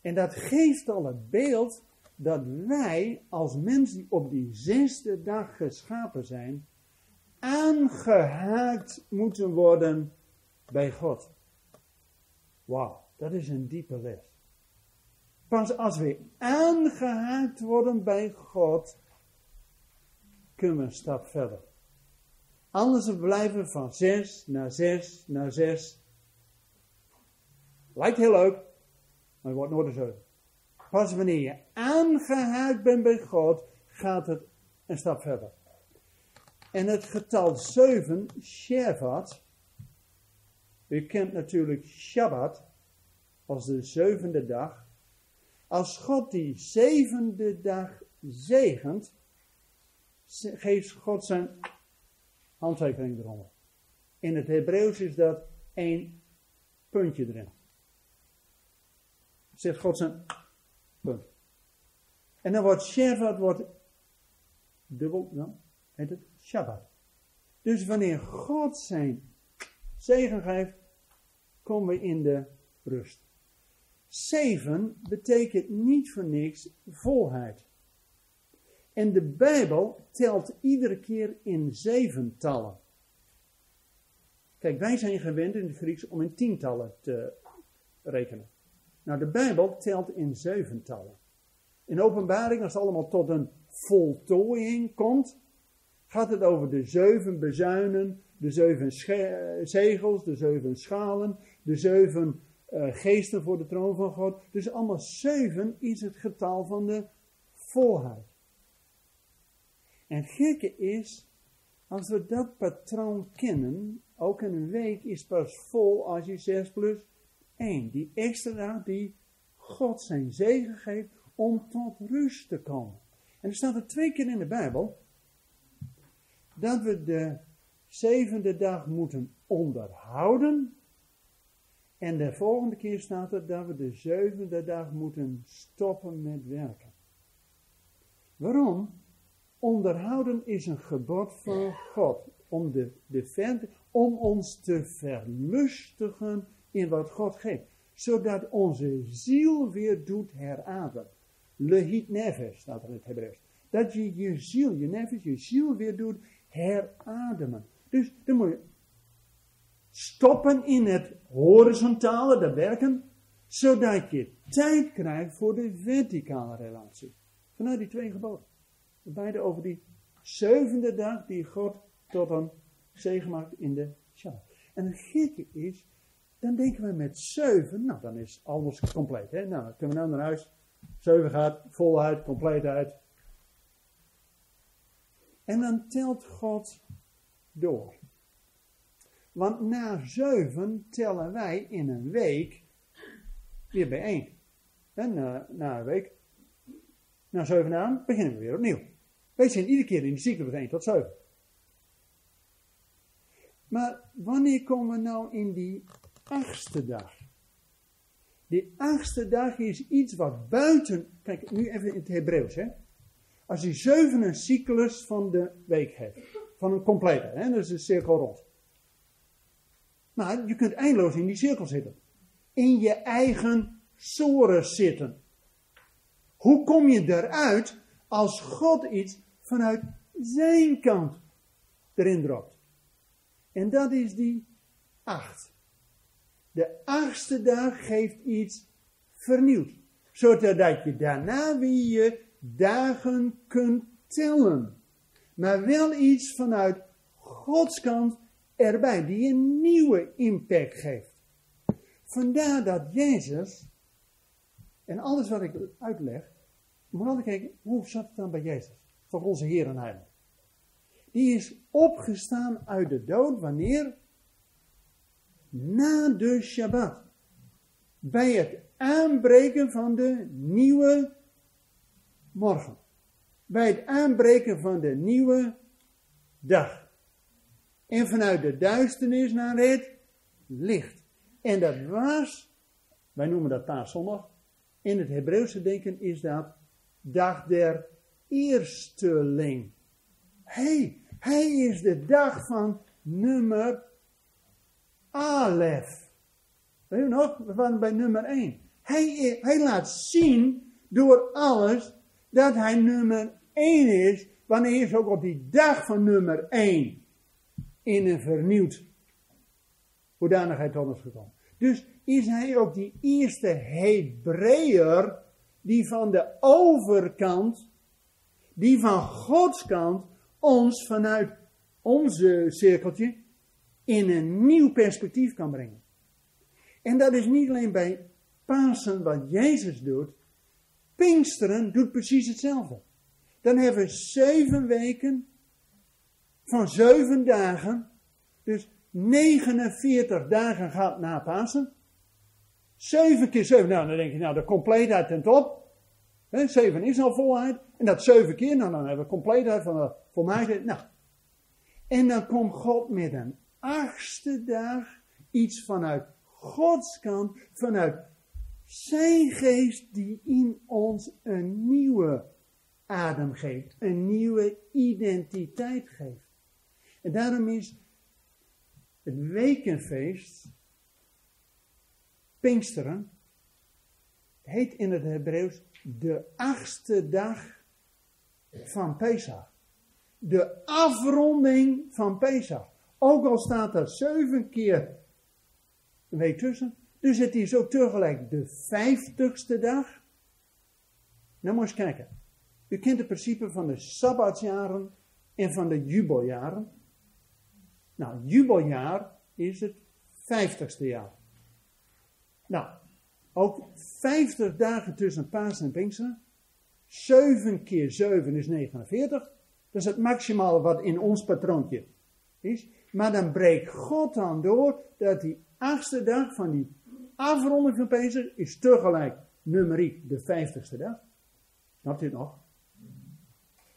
En dat geeft al het beeld dat wij als mensen die op die zesde dag geschapen zijn, aangehaakt moeten worden bij God. Wauw, dat is een diepe les. Pas als we aangehaakt worden bij God, kunnen we een stap verder. Anders we blijven van zes naar zes naar zes Lijkt heel leuk, maar het wordt nooit zeven. Pas wanneer je aangehaakt bent bij God, gaat het een stap verder. En het getal 7, Shabbat. U kent natuurlijk Shabbat als de zevende dag. Als God die zevende dag zegent, geeft God zijn handtekening eronder. In het Hebreeuws is dat één puntje erin zegt God zijn. En dan wordt Shabbat wordt dubbel, dan heet het Shabbat. Dus wanneer God zijn zegen geeft, komen we in de rust. Zeven betekent niet voor niks volheid. En de Bijbel telt iedere keer in zeventallen. Kijk, wij zijn gewend in het Grieks om in tientallen te rekenen. Nou, de Bijbel telt in zeventallen. In openbaring, als het allemaal tot een voltooiing komt, gaat het over de zeven bezuinen, de zeven zegels, de zeven schalen, de zeven uh, geesten voor de troon van God. Dus allemaal zeven is het getal van de volheid. En het gekke is, als we dat patroon kennen, ook een week is pas vol als je 6 plus Eén, die extra die God zijn zegen geeft om tot rust te komen. En er staat er twee keer in de Bijbel. dat we de zevende dag moeten onderhouden. En de volgende keer staat er dat we de zevende dag moeten stoppen met werken. Waarom? Onderhouden is een gebod van God. Om, de, de om ons te verlustigen in wat God geeft. Zodat onze ziel weer doet herademen. Lehit nefesh staat er in het Hebreeuws. Dat je je ziel, je nefesh, je ziel weer doet herademen. Dus dan moet je stoppen in het horizontale, dat werken, zodat je tijd krijgt voor de verticale relatie. Vanuit die twee geboden. Beide over die zevende dag die God tot een zegen maakt in de Shabbat. En het gekke is, dan denken we met zeven, nou dan is alles compleet. Hè? Nou, dan kunnen we nou naar huis. Zeven gaat compleet uit. En dan telt God door. Want na zeven tellen wij in een week weer bijeen. En na, na een week na zeven dagen beginnen we weer opnieuw. Wij zijn iedere keer in de cyclus 1 tot 7. Maar wanneer komen we nou in die achtste dag? Die achtste dag is iets wat buiten, kijk nu even in het Hebreeuws hè. Als je zeven een cyclus van de week heeft, van een complete, hè, dat is een cirkel rond. Maar je kunt eindeloos in die cirkel zitten. In je eigen soren zitten. Hoe kom je eruit als God iets vanuit zijn kant erin dropt? En dat is die acht. De achtste dag geeft iets vernieuwd. Zodat je daarna weer je dagen kunt tellen. Maar wel iets vanuit Gods kant erbij, die een nieuwe impact geeft. Vandaar dat Jezus, en alles wat ik uitleg, moet altijd kijken, hoe zat het dan bij Jezus? Voor onze Heer en Heiland. Die is opgestaan uit de dood, wanneer? Na de Shabbat. Bij het aanbreken van de nieuwe morgen. Bij het aanbreken van de nieuwe dag. En vanuit de duisternis naar het licht. En dat was, wij noemen dat paaszondag. In het Hebreeuwse denken is dat dag der eersteling. Hij, hij is de dag van nummer Alef. Weet je nog? We waren bij nummer 1. Hij, hij laat zien door alles dat hij nummer 1 is, wanneer is ook op die dag van nummer 1 in een vernieuwd hoedanigheid tot ons gekomen. Dus is hij ook die eerste Hebreeër die van de overkant, die van Gods kant, ons vanuit onze cirkeltje in een nieuw perspectief kan brengen. En dat is niet alleen bij Pasen wat Jezus doet. Pinksteren doet precies hetzelfde. Dan hebben we zeven weken van zeven dagen. Dus 49 dagen gaat na Pasen. 7 keer 7, nou dan denk je, nou de compleetheid ten top. He, 7 is al volheid. En dat 7 keer, nou dan hebben we compleetheid van de volmaaktheid. Nou. En dan komt God met een achtste dag iets vanuit Gods kant, vanuit zijn geest die in ons een nieuwe adem geeft, een nieuwe identiteit geeft. En daarom is het wekenfeest Pinksteren heet in het Hebreeuws de achtste dag van Pesach. De afronding van Pesach. Ook al staat er zeven keer week tussen. Dus het is ook tegelijk de vijftigste dag. Nou moet eens kijken. U kent het principe van de Sabbatsjaren en van de jubeljaren. Nou, jubeljaar is het vijftigste jaar. Nou, ook 50 dagen tussen Pasen en Pinksteren. 7 keer 7 is 49. Dat is het maximale wat in ons patroontje is. Maar dan breekt God dan door dat die achtste dag van die afronding van Pinksteren is tegelijk numeriek de vijftigste dag. Snapt u het nog?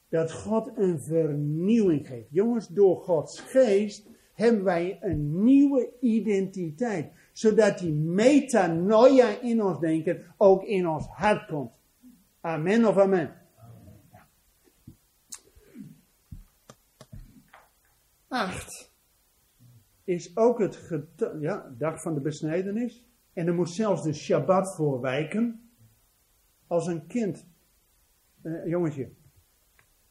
dat God een vernieuwing geeft. Jongens, door Gods geest hebben wij een nieuwe identiteit. Zodat die metanoia in ons denken ook in ons hart komt. Amen of amen. Acht is ook het ja, dag van de besnijdenis. En er moet zelfs de Shabbat voor wijken. Als een kind, eh, jongetje,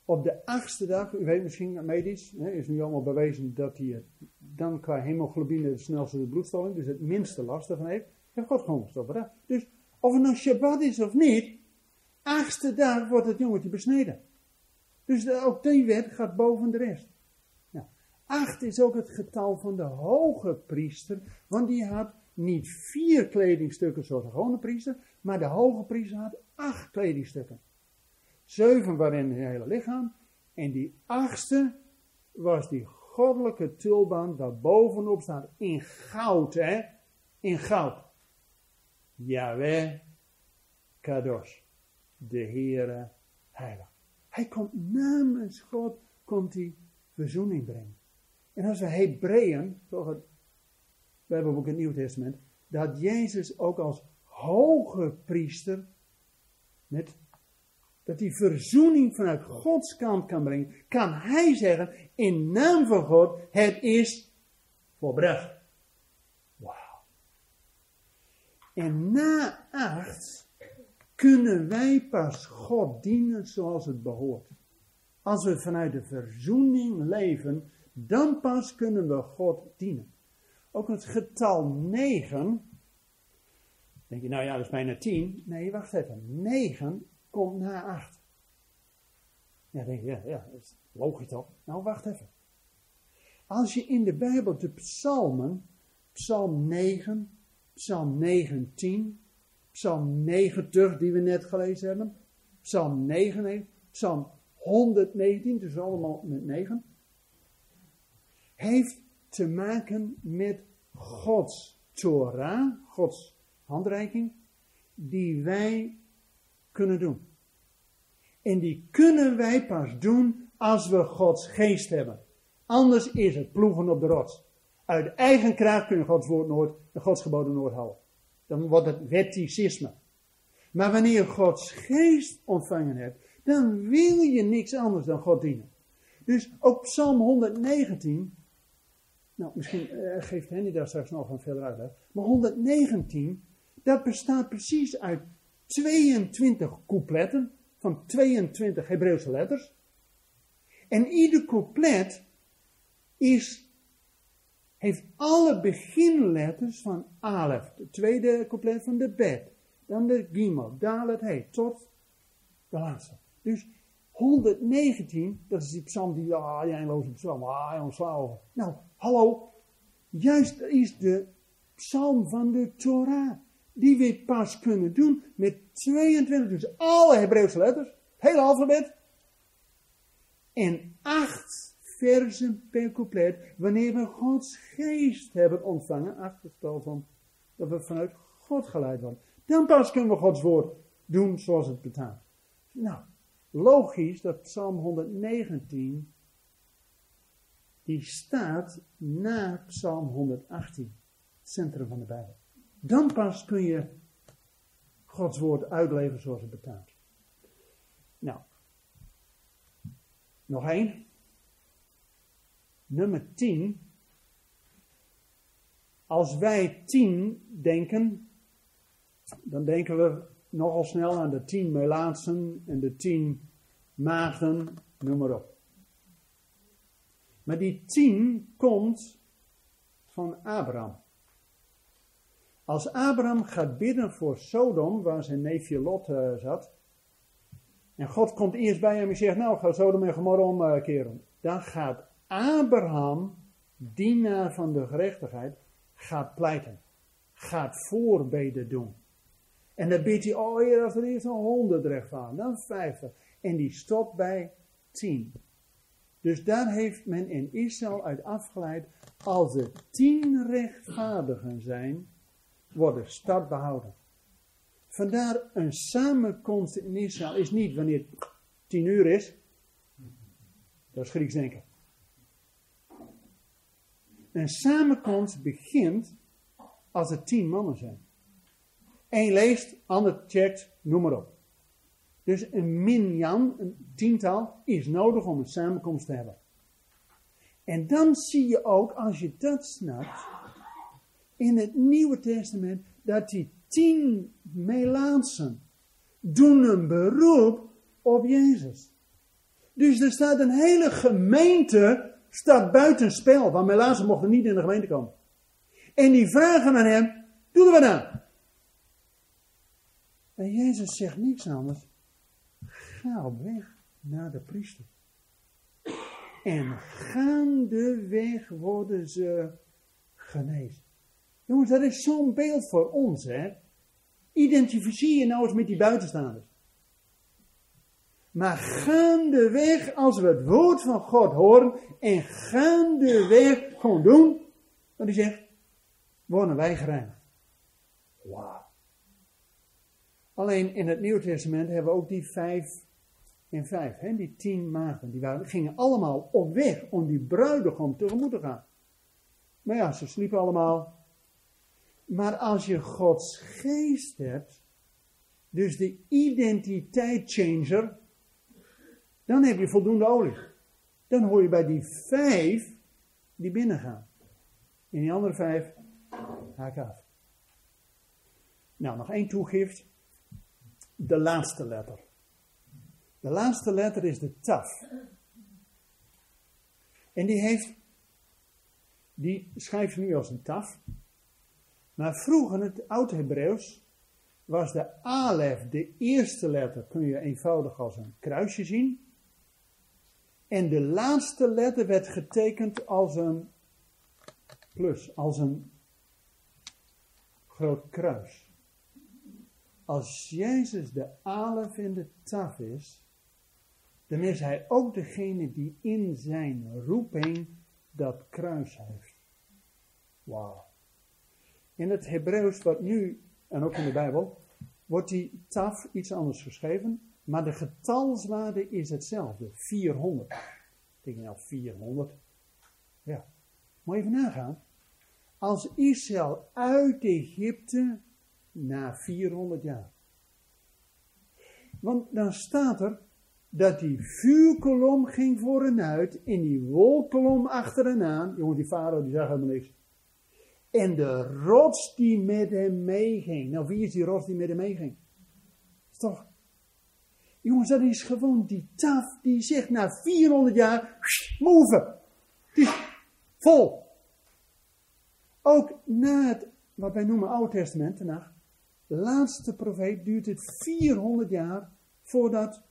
op de achtste dag, u weet misschien medisch, hè, is nu allemaal bewezen dat hij dan qua hemoglobine de snelste bloedstolling, dus het minste last ervan heeft, heeft God gewoon gestopt. Dus of het nou Shabbat is of niet, achtste dag wordt het jongetje besneden. Dus ook die wet gaat boven de rest. Acht is ook het getal van de hoge priester, want die had niet vier kledingstukken zoals de gewone priester, maar de hoge priester had acht kledingstukken. Zeven waarin het hele lichaam, en die achtste was die goddelijke tulband waar bovenop staat in goud, hè? In goud. Yahweh Kadosh, de Heere Heilig. Hij komt namens God, komt hij verzoening brengen. En als we Hebreeën, het Bijbelboek in het Nieuw Testament, dat Jezus ook als hoge priester, met, dat die verzoening vanuit Gods kant kan brengen, kan hij zeggen, in naam van God, het is volbracht. Wauw. En na acht kunnen wij pas God dienen zoals het behoort. Als we vanuit de verzoening leven, dan pas kunnen we God dienen. Ook het getal 9. Denk je, nou ja, dat is bijna 10. Nee, wacht even. 9 komt na 8. Ja, denk je, ja, ja, dat is logisch toch? Nou, wacht even. Als je in de Bijbel de psalmen, psalm 9, psalm 19, psalm 90 die we net gelezen hebben, psalm 9, psalm 119, dus allemaal met 9 heeft te maken met Gods Torah, Gods handreiking, die wij kunnen doen. En die kunnen wij pas doen als we Gods geest hebben. Anders is het ploegen op de rots. Uit eigen kracht kun je Gods woord nooit, de Gods geboden nooit houden. Dan wordt het wetticisme. Maar wanneer je Gods geest ontvangen hebt, dan wil je niks anders dan God dienen. Dus ook Psalm 119 nou, misschien uh, geeft Henny daar straks nog een verder uitleg. Maar 119, dat bestaat precies uit 22 coupletten van 22 Hebreeuwse letters. En ieder couplet is, heeft alle beginletters van Alef, de tweede couplet van de Bet, dan de Gimel, Dalet, He, tot de laatste. Dus 119, dat is die psalm die, ah, eindeloze psalm, ah, ontslaan Nou, hallo, juist is de psalm van de Torah. Die we pas kunnen doen met 22, dus alle Hebreeuwse letters, het hele alfabet. En acht versen per couplet, wanneer we Gods geest hebben ontvangen, acht getal van, dat we vanuit God geleid worden. Dan pas kunnen we Gods woord doen zoals het betaalt. Nou, logisch dat Psalm 119, die staat na Psalm 118, het centrum van de Bijbel. Dan pas kun je Gods woord uitleven zoals het betaalt. Nou, nog één. Nummer 10. Als wij 10 denken, dan denken we nogal snel aan de tien melaatsen en de tien maagden, noem maar op. Maar die tien komt van Abraham. Als Abraham gaat bidden voor Sodom, waar zijn neefje Lot uh, zat, en God komt eerst bij hem en zegt, nou ga Sodom en Gomorra omkeren. Dan gaat Abraham, dienaar van de gerechtigheid, gaat pleiten. Gaat voorbeden doen. En dan biedt hij, oh heer, als er eerst een honderd rechtvaardig, dan vijftig. En die stopt bij tien. Dus daar heeft men in Israël uit afgeleid, als er tien rechtvaardigen zijn, wordt de stad behouden. Vandaar een samenkomst in Israël is niet wanneer het tien uur is, Dat is Grieks denken. Een samenkomst begint als er tien mannen zijn. Eén leest, ander checkt, noem maar op. Dus een minjan, een tiental, is nodig om een samenkomst te hebben. En dan zie je ook, als je dat snapt, in het Nieuwe Testament, dat die tien Melaansen doen een beroep op Jezus. Dus er staat een hele gemeente staat buiten spel, want Melaansen mochten niet in de gemeente komen. En die vragen aan hem, doe er wat aan. En Jezus zegt niets anders. Ga op weg naar de priester. En gaandeweg worden ze genezen. Jongens, dat is zo'n beeld voor ons, hè. Identificeer je nou eens met die buitenstaanders. Maar gaandeweg, als we het woord van God horen en gaandeweg gewoon doen, wat hij zegt, worden wij gereinigd. Wauw. Alleen in het Nieuwe Testament hebben we ook die vijf en vijf, hè, die tien maagden, die waren, gingen allemaal op weg om die bruidegom tegemoet te gaan. Maar ja, ze sliepen allemaal. Maar als je Gods geest hebt, dus de identiteit changer, dan heb je voldoende olie. Dan hoor je bij die vijf die binnengaan. En die andere vijf haak af. Nou, nog één toegift. De laatste letter. De laatste letter is de taf. En die heeft, die schrijft nu als een taf. Maar vroeger in het Oud-Hebreeuws was de alef, de eerste letter, kun je eenvoudig als een kruisje zien. En de laatste letter werd getekend als een plus, als een groot kruis. Als Jezus de alef in de taf is, dan is hij ook degene die in zijn roeping dat kruis heeft. Wauw. In het Hebreeuws, wat nu, en ook in de Bijbel, wordt die taf iets anders geschreven. Maar de getalswaarde is hetzelfde, 400. Ik denk nou 400. Ja, moet je even nagaan. Als Israël uit Egypte na 400 jaar. Want dan staat er dat die vuurkolom ging voor hen uit en die wolkolom achter hen. Jongen, die farao die zag helemaal niks. En de rots die met hem meeging. Nou, wie is die rots die met hem meeging? Toch Jongens, dat is gewoon die taf die zegt na 400 jaar, move. Het is vol. Ook na het, wat wij noemen Oude Testament, de laatste profeet, duurt het 400 jaar voordat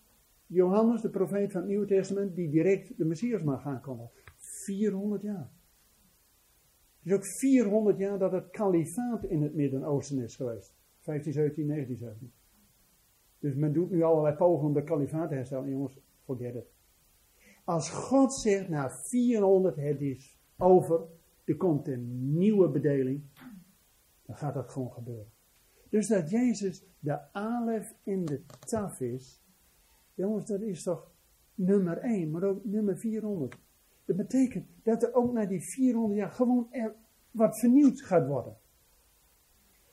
Johannes, de profeet van het Nieuwe Testament, die direct de Messias mag aankomen. 400 jaar. Het is ook 400 jaar dat het kalifaat in het Midden-Oosten is geweest. 15, 17, 19, 17. Dus men doet nu allerlei pogingen om de kalifaat te herstellen. Jongens, forget it. Als God zegt, na 400 het is over, er komt een nieuwe bedeling, dan gaat dat gewoon gebeuren. Dus dat Jezus de alef in de taf is, jongens, dat is toch nummer 1, maar ook nummer 400. Dat betekent dat er ook na die 400 jaar gewoon er wat vernieuwd gaat worden.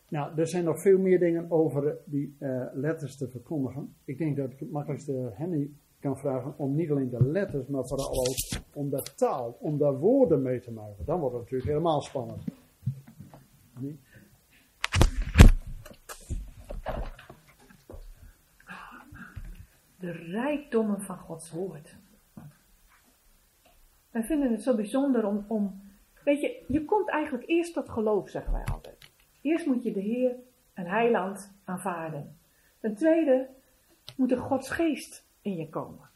Nou, er zijn nog veel meer dingen over die uh, letters te verkondigen. Ik denk dat ik het makkelijkste Henny kan vragen om niet alleen de letters, maar vooral ook om de taal, om daar woorden mee te maken. Dan wordt het natuurlijk helemaal spannend. De rijkdommen van Gods woord. Wij vinden het zo bijzonder om, om, weet je, je komt eigenlijk eerst tot geloof, zeggen wij altijd. Eerst moet je de Heer en Heiland aanvaarden. Ten tweede moet er Gods geest in je komen.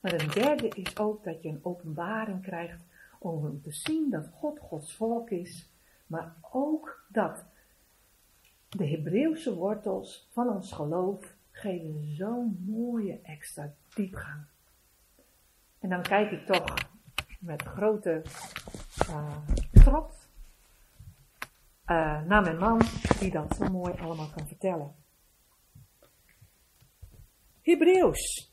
Maar een derde is ook dat je een openbaring krijgt om te zien dat God Gods volk is, maar ook dat de Hebreeuwse wortels van ons geloof geven zo'n mooie extra diepgang. En dan kijk ik toch met grote uh, trots uh, naar mijn man, die dat zo mooi allemaal kan vertellen. Hebreeuws.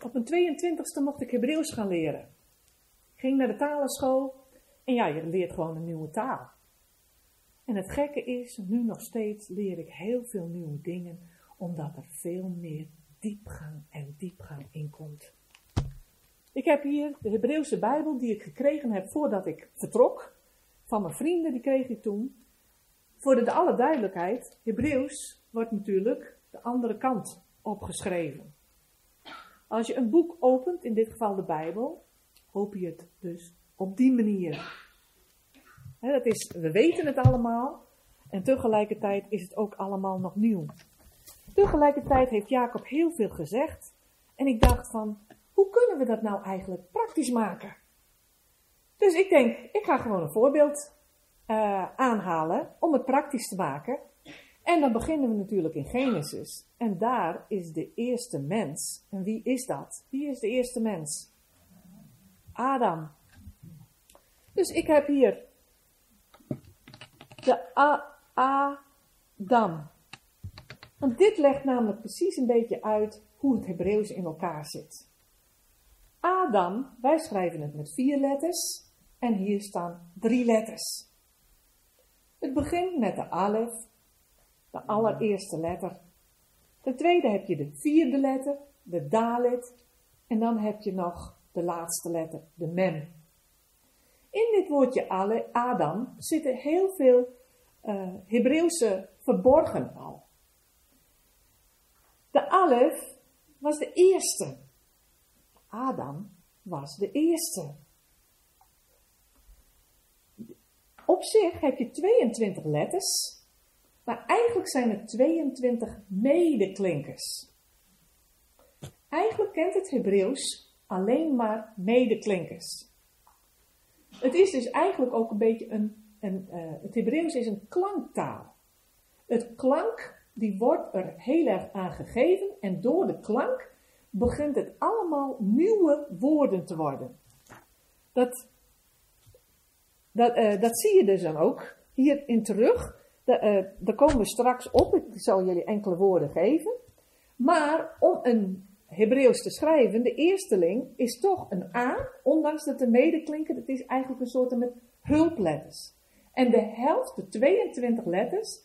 Op mijn 22ste mocht ik Hebreeuws gaan leren. Ging naar de talenschool en ja, je leert gewoon een nieuwe taal. En het gekke is, nu nog steeds leer ik heel veel nieuwe dingen, omdat er veel meer diepgang en diepgang in komt. Ik heb hier de Hebreeuwse Bijbel die ik gekregen heb voordat ik vertrok. Van mijn vrienden, die kreeg ik toen. Voor de, alle duidelijkheid, Hebreeuws wordt natuurlijk de andere kant opgeschreven. Als je een boek opent, in dit geval de Bijbel, hoop je het dus op die manier. dat is, we weten het allemaal en tegelijkertijd is het ook allemaal nog nieuw. Tegelijkertijd heeft Jacob heel veel gezegd en ik dacht van, hoe kunnen we dat nou eigenlijk praktisch maken? Dus ik denk, ik ga gewoon een voorbeeld uh, aanhalen om het praktisch te maken. En dan beginnen we natuurlijk in Genesis. En daar is de eerste mens. En wie is dat? Wie is de eerste mens? Adam. Dus ik heb hier de A Adam. Want dit legt namelijk precies een beetje uit hoe het Hebreeuws in elkaar zit. Adam, wij schrijven het met vier letters en hier staan drie letters. Het begint met de alef, de allereerste letter. Ten tweede heb je de vierde letter, de dalet, en dan heb je nog de laatste letter, de mem. In dit woordje Adam zitten heel veel uh, Hebreeuwse verborgen al. De alef was de eerste. Adam was de eerste. Op zich heb je 22 letters, maar eigenlijk zijn het 22 medeklinkers. Eigenlijk kent het Hebreeuws alleen maar medeklinkers. Het is dus eigenlijk ook een beetje een, een uh, het Hebreeuws is een klanktaal. Het klank, die wordt er heel erg aan gegeven en door de klank begint het allemaal nieuwe woorden te worden. Dat dat, uh, dat zie je dus dan ook hierin terug. De, uh, daar komen we straks op. Ik zal jullie enkele woorden geven. Maar om een Hebreeuws te schrijven, de eersteling is toch een A, ondanks dat de medeklinker, het is eigenlijk een soort met hulpletters. En de helft, de 22 letters,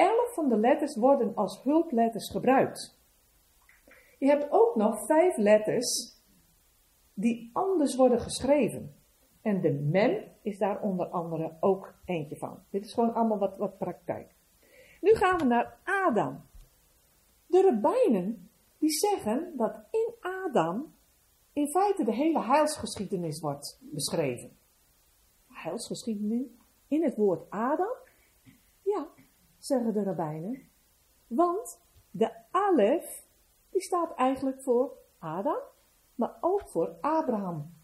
11 van de letters worden als hulpletters gebruikt. Je hebt ook nog vijf letters die anders worden geschreven. En de mem is daar onder andere ook eentje van. Dit is gewoon allemaal wat, wat praktijk. Nu gaan we naar Adam. De rabbijnen die zeggen dat in Adam in feite de hele heilsgeschiedenis wordt beschreven. Heilsgeschiedenis in het woord Adam? Zeggen de rabbijnen. Want de Alef, die staat eigenlijk voor Adam, maar ook voor Abraham.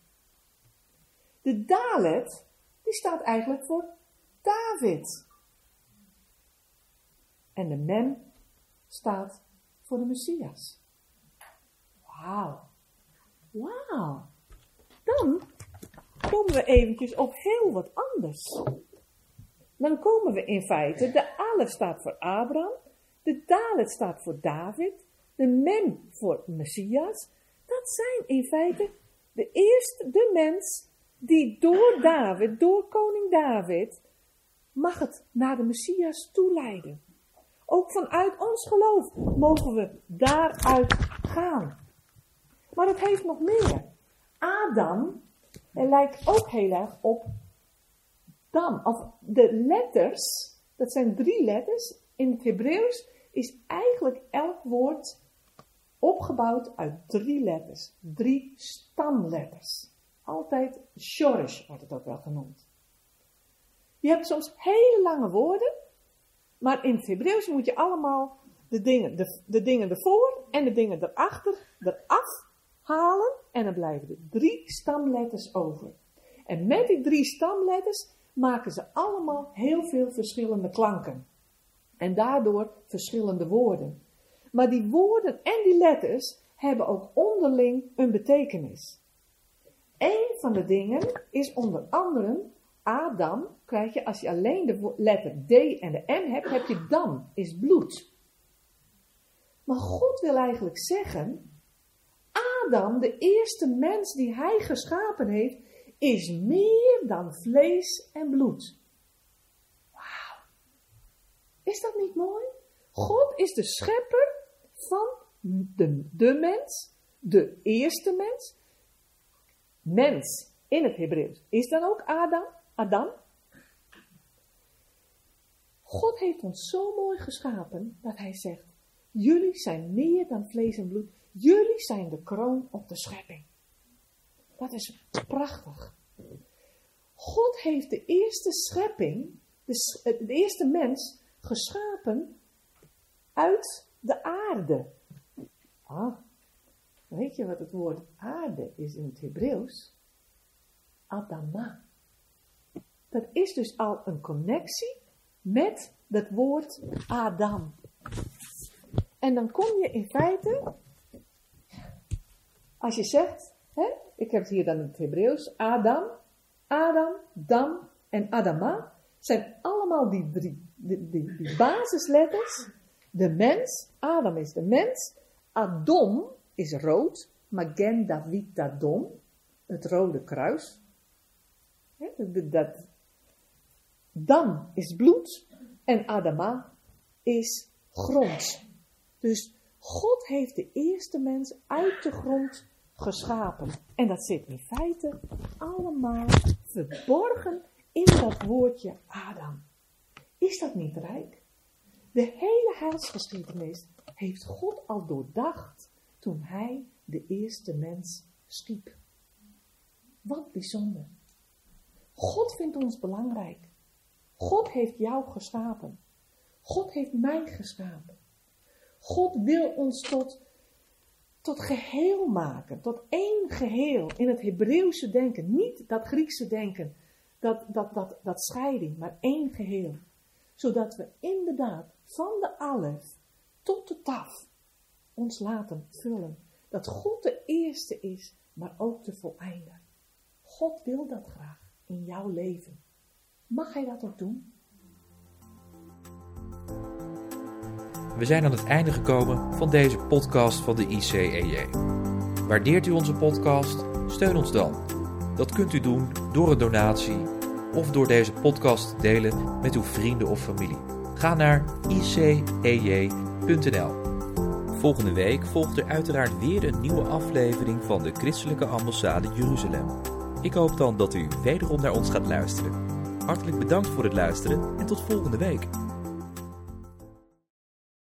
De Dalet, die staat eigenlijk voor David. En de Mem staat voor de Messias. Wauw. Wauw. Dan komen we eventjes op heel wat anders. Dan komen we in feite, de Alef staat voor Abraham, de Dalet staat voor David, de Mem voor Messias. Dat zijn in feite de eerste, de mens die door David, door koning David, mag het naar de Messias toeleiden. Ook vanuit ons geloof mogen we daaruit gaan. Maar het heeft nog meer. Adam, lijkt ook heel erg op Of de letters, dat zijn drie letters. In het Hebreeuws is eigenlijk elk woord opgebouwd uit drie letters. Drie stamletters altijd shorish wordt het ook wel genoemd. Je hebt soms hele lange woorden, maar in het Hebreeuws moet je allemaal de dingen, de, de dingen ervoor en de dingen erachter, eraf halen en dan blijven er drie stamletters over. En met die drie stamletters maken ze allemaal heel veel verschillende klanken. En daardoor verschillende woorden. Maar die woorden en die letters hebben ook onderling een betekenis. Een van de dingen is onder andere Adam, krijg je als je alleen de letter D en de M hebt, heb je dam, is bloed. Maar God wil eigenlijk zeggen, Adam, de eerste mens die hij geschapen heeft, is meer dan vlees en bloed. Wauw. Is dat niet mooi? God is de schepper van de, de mens, de eerste mens. Mens in het Hebreeuws is dan ook Adam, Adam. God heeft ons zo mooi geschapen dat hij zegt: Jullie zijn meer dan vlees en bloed. Jullie zijn de kroon op de schepping. Dat is prachtig. God heeft de eerste schepping, de, de eerste mens, geschapen uit de aarde. Ah, weet je wat het woord aarde is in het Hebreeuws? Adama. Dat is dus al een connectie met dat woord Adam. En dan kom je in feite, als je zegt, ik heb hier dan in het Hebreeuws, Adam, Adam, Dam en Adama, zijn allemaal die drie, die, die, basisletters. De mens, Adam is de mens, Adom is rood, Magen David Adom, het rode kruis. dat, Dam is bloed en Adama is grond. Dus God heeft de eerste mens uit de grond geschapen. En dat zit in feite allemaal verborgen in dat woordje Adam. Is dat niet rijk? De hele heilsgeschiedenis heeft God al doordacht toen hij de eerste mens schiep. Wat bijzonder. God vindt ons belangrijk. God heeft jou geschapen. God heeft mij geschapen. God wil ons tot, tot geheel maken, tot één geheel in het Hebreeuwse denken. Niet dat Griekse denken, dat, dat, dat, dat scheiding, maar één geheel. Zodat we inderdaad van de alef tot de taf ons laten vullen. Dat God de eerste is, maar ook de voleinder. God wil dat graag in jouw leven. Mag hij dat ook doen? We zijn aan het einde gekomen van deze podcast van de ICEJ. Waardeert u onze podcast? Steun ons dan. Dat kunt u doen door een donatie of door deze podcast te delen met uw vrienden of familie. Ga naar icej.nl. Volgende week volgt er uiteraard weer een nieuwe aflevering van de Christelijke Ambassade Jeruzalem. Ik hoop dan dat u wederom naar ons gaat luisteren. Hartelijk bedankt voor het luisteren en tot volgende week.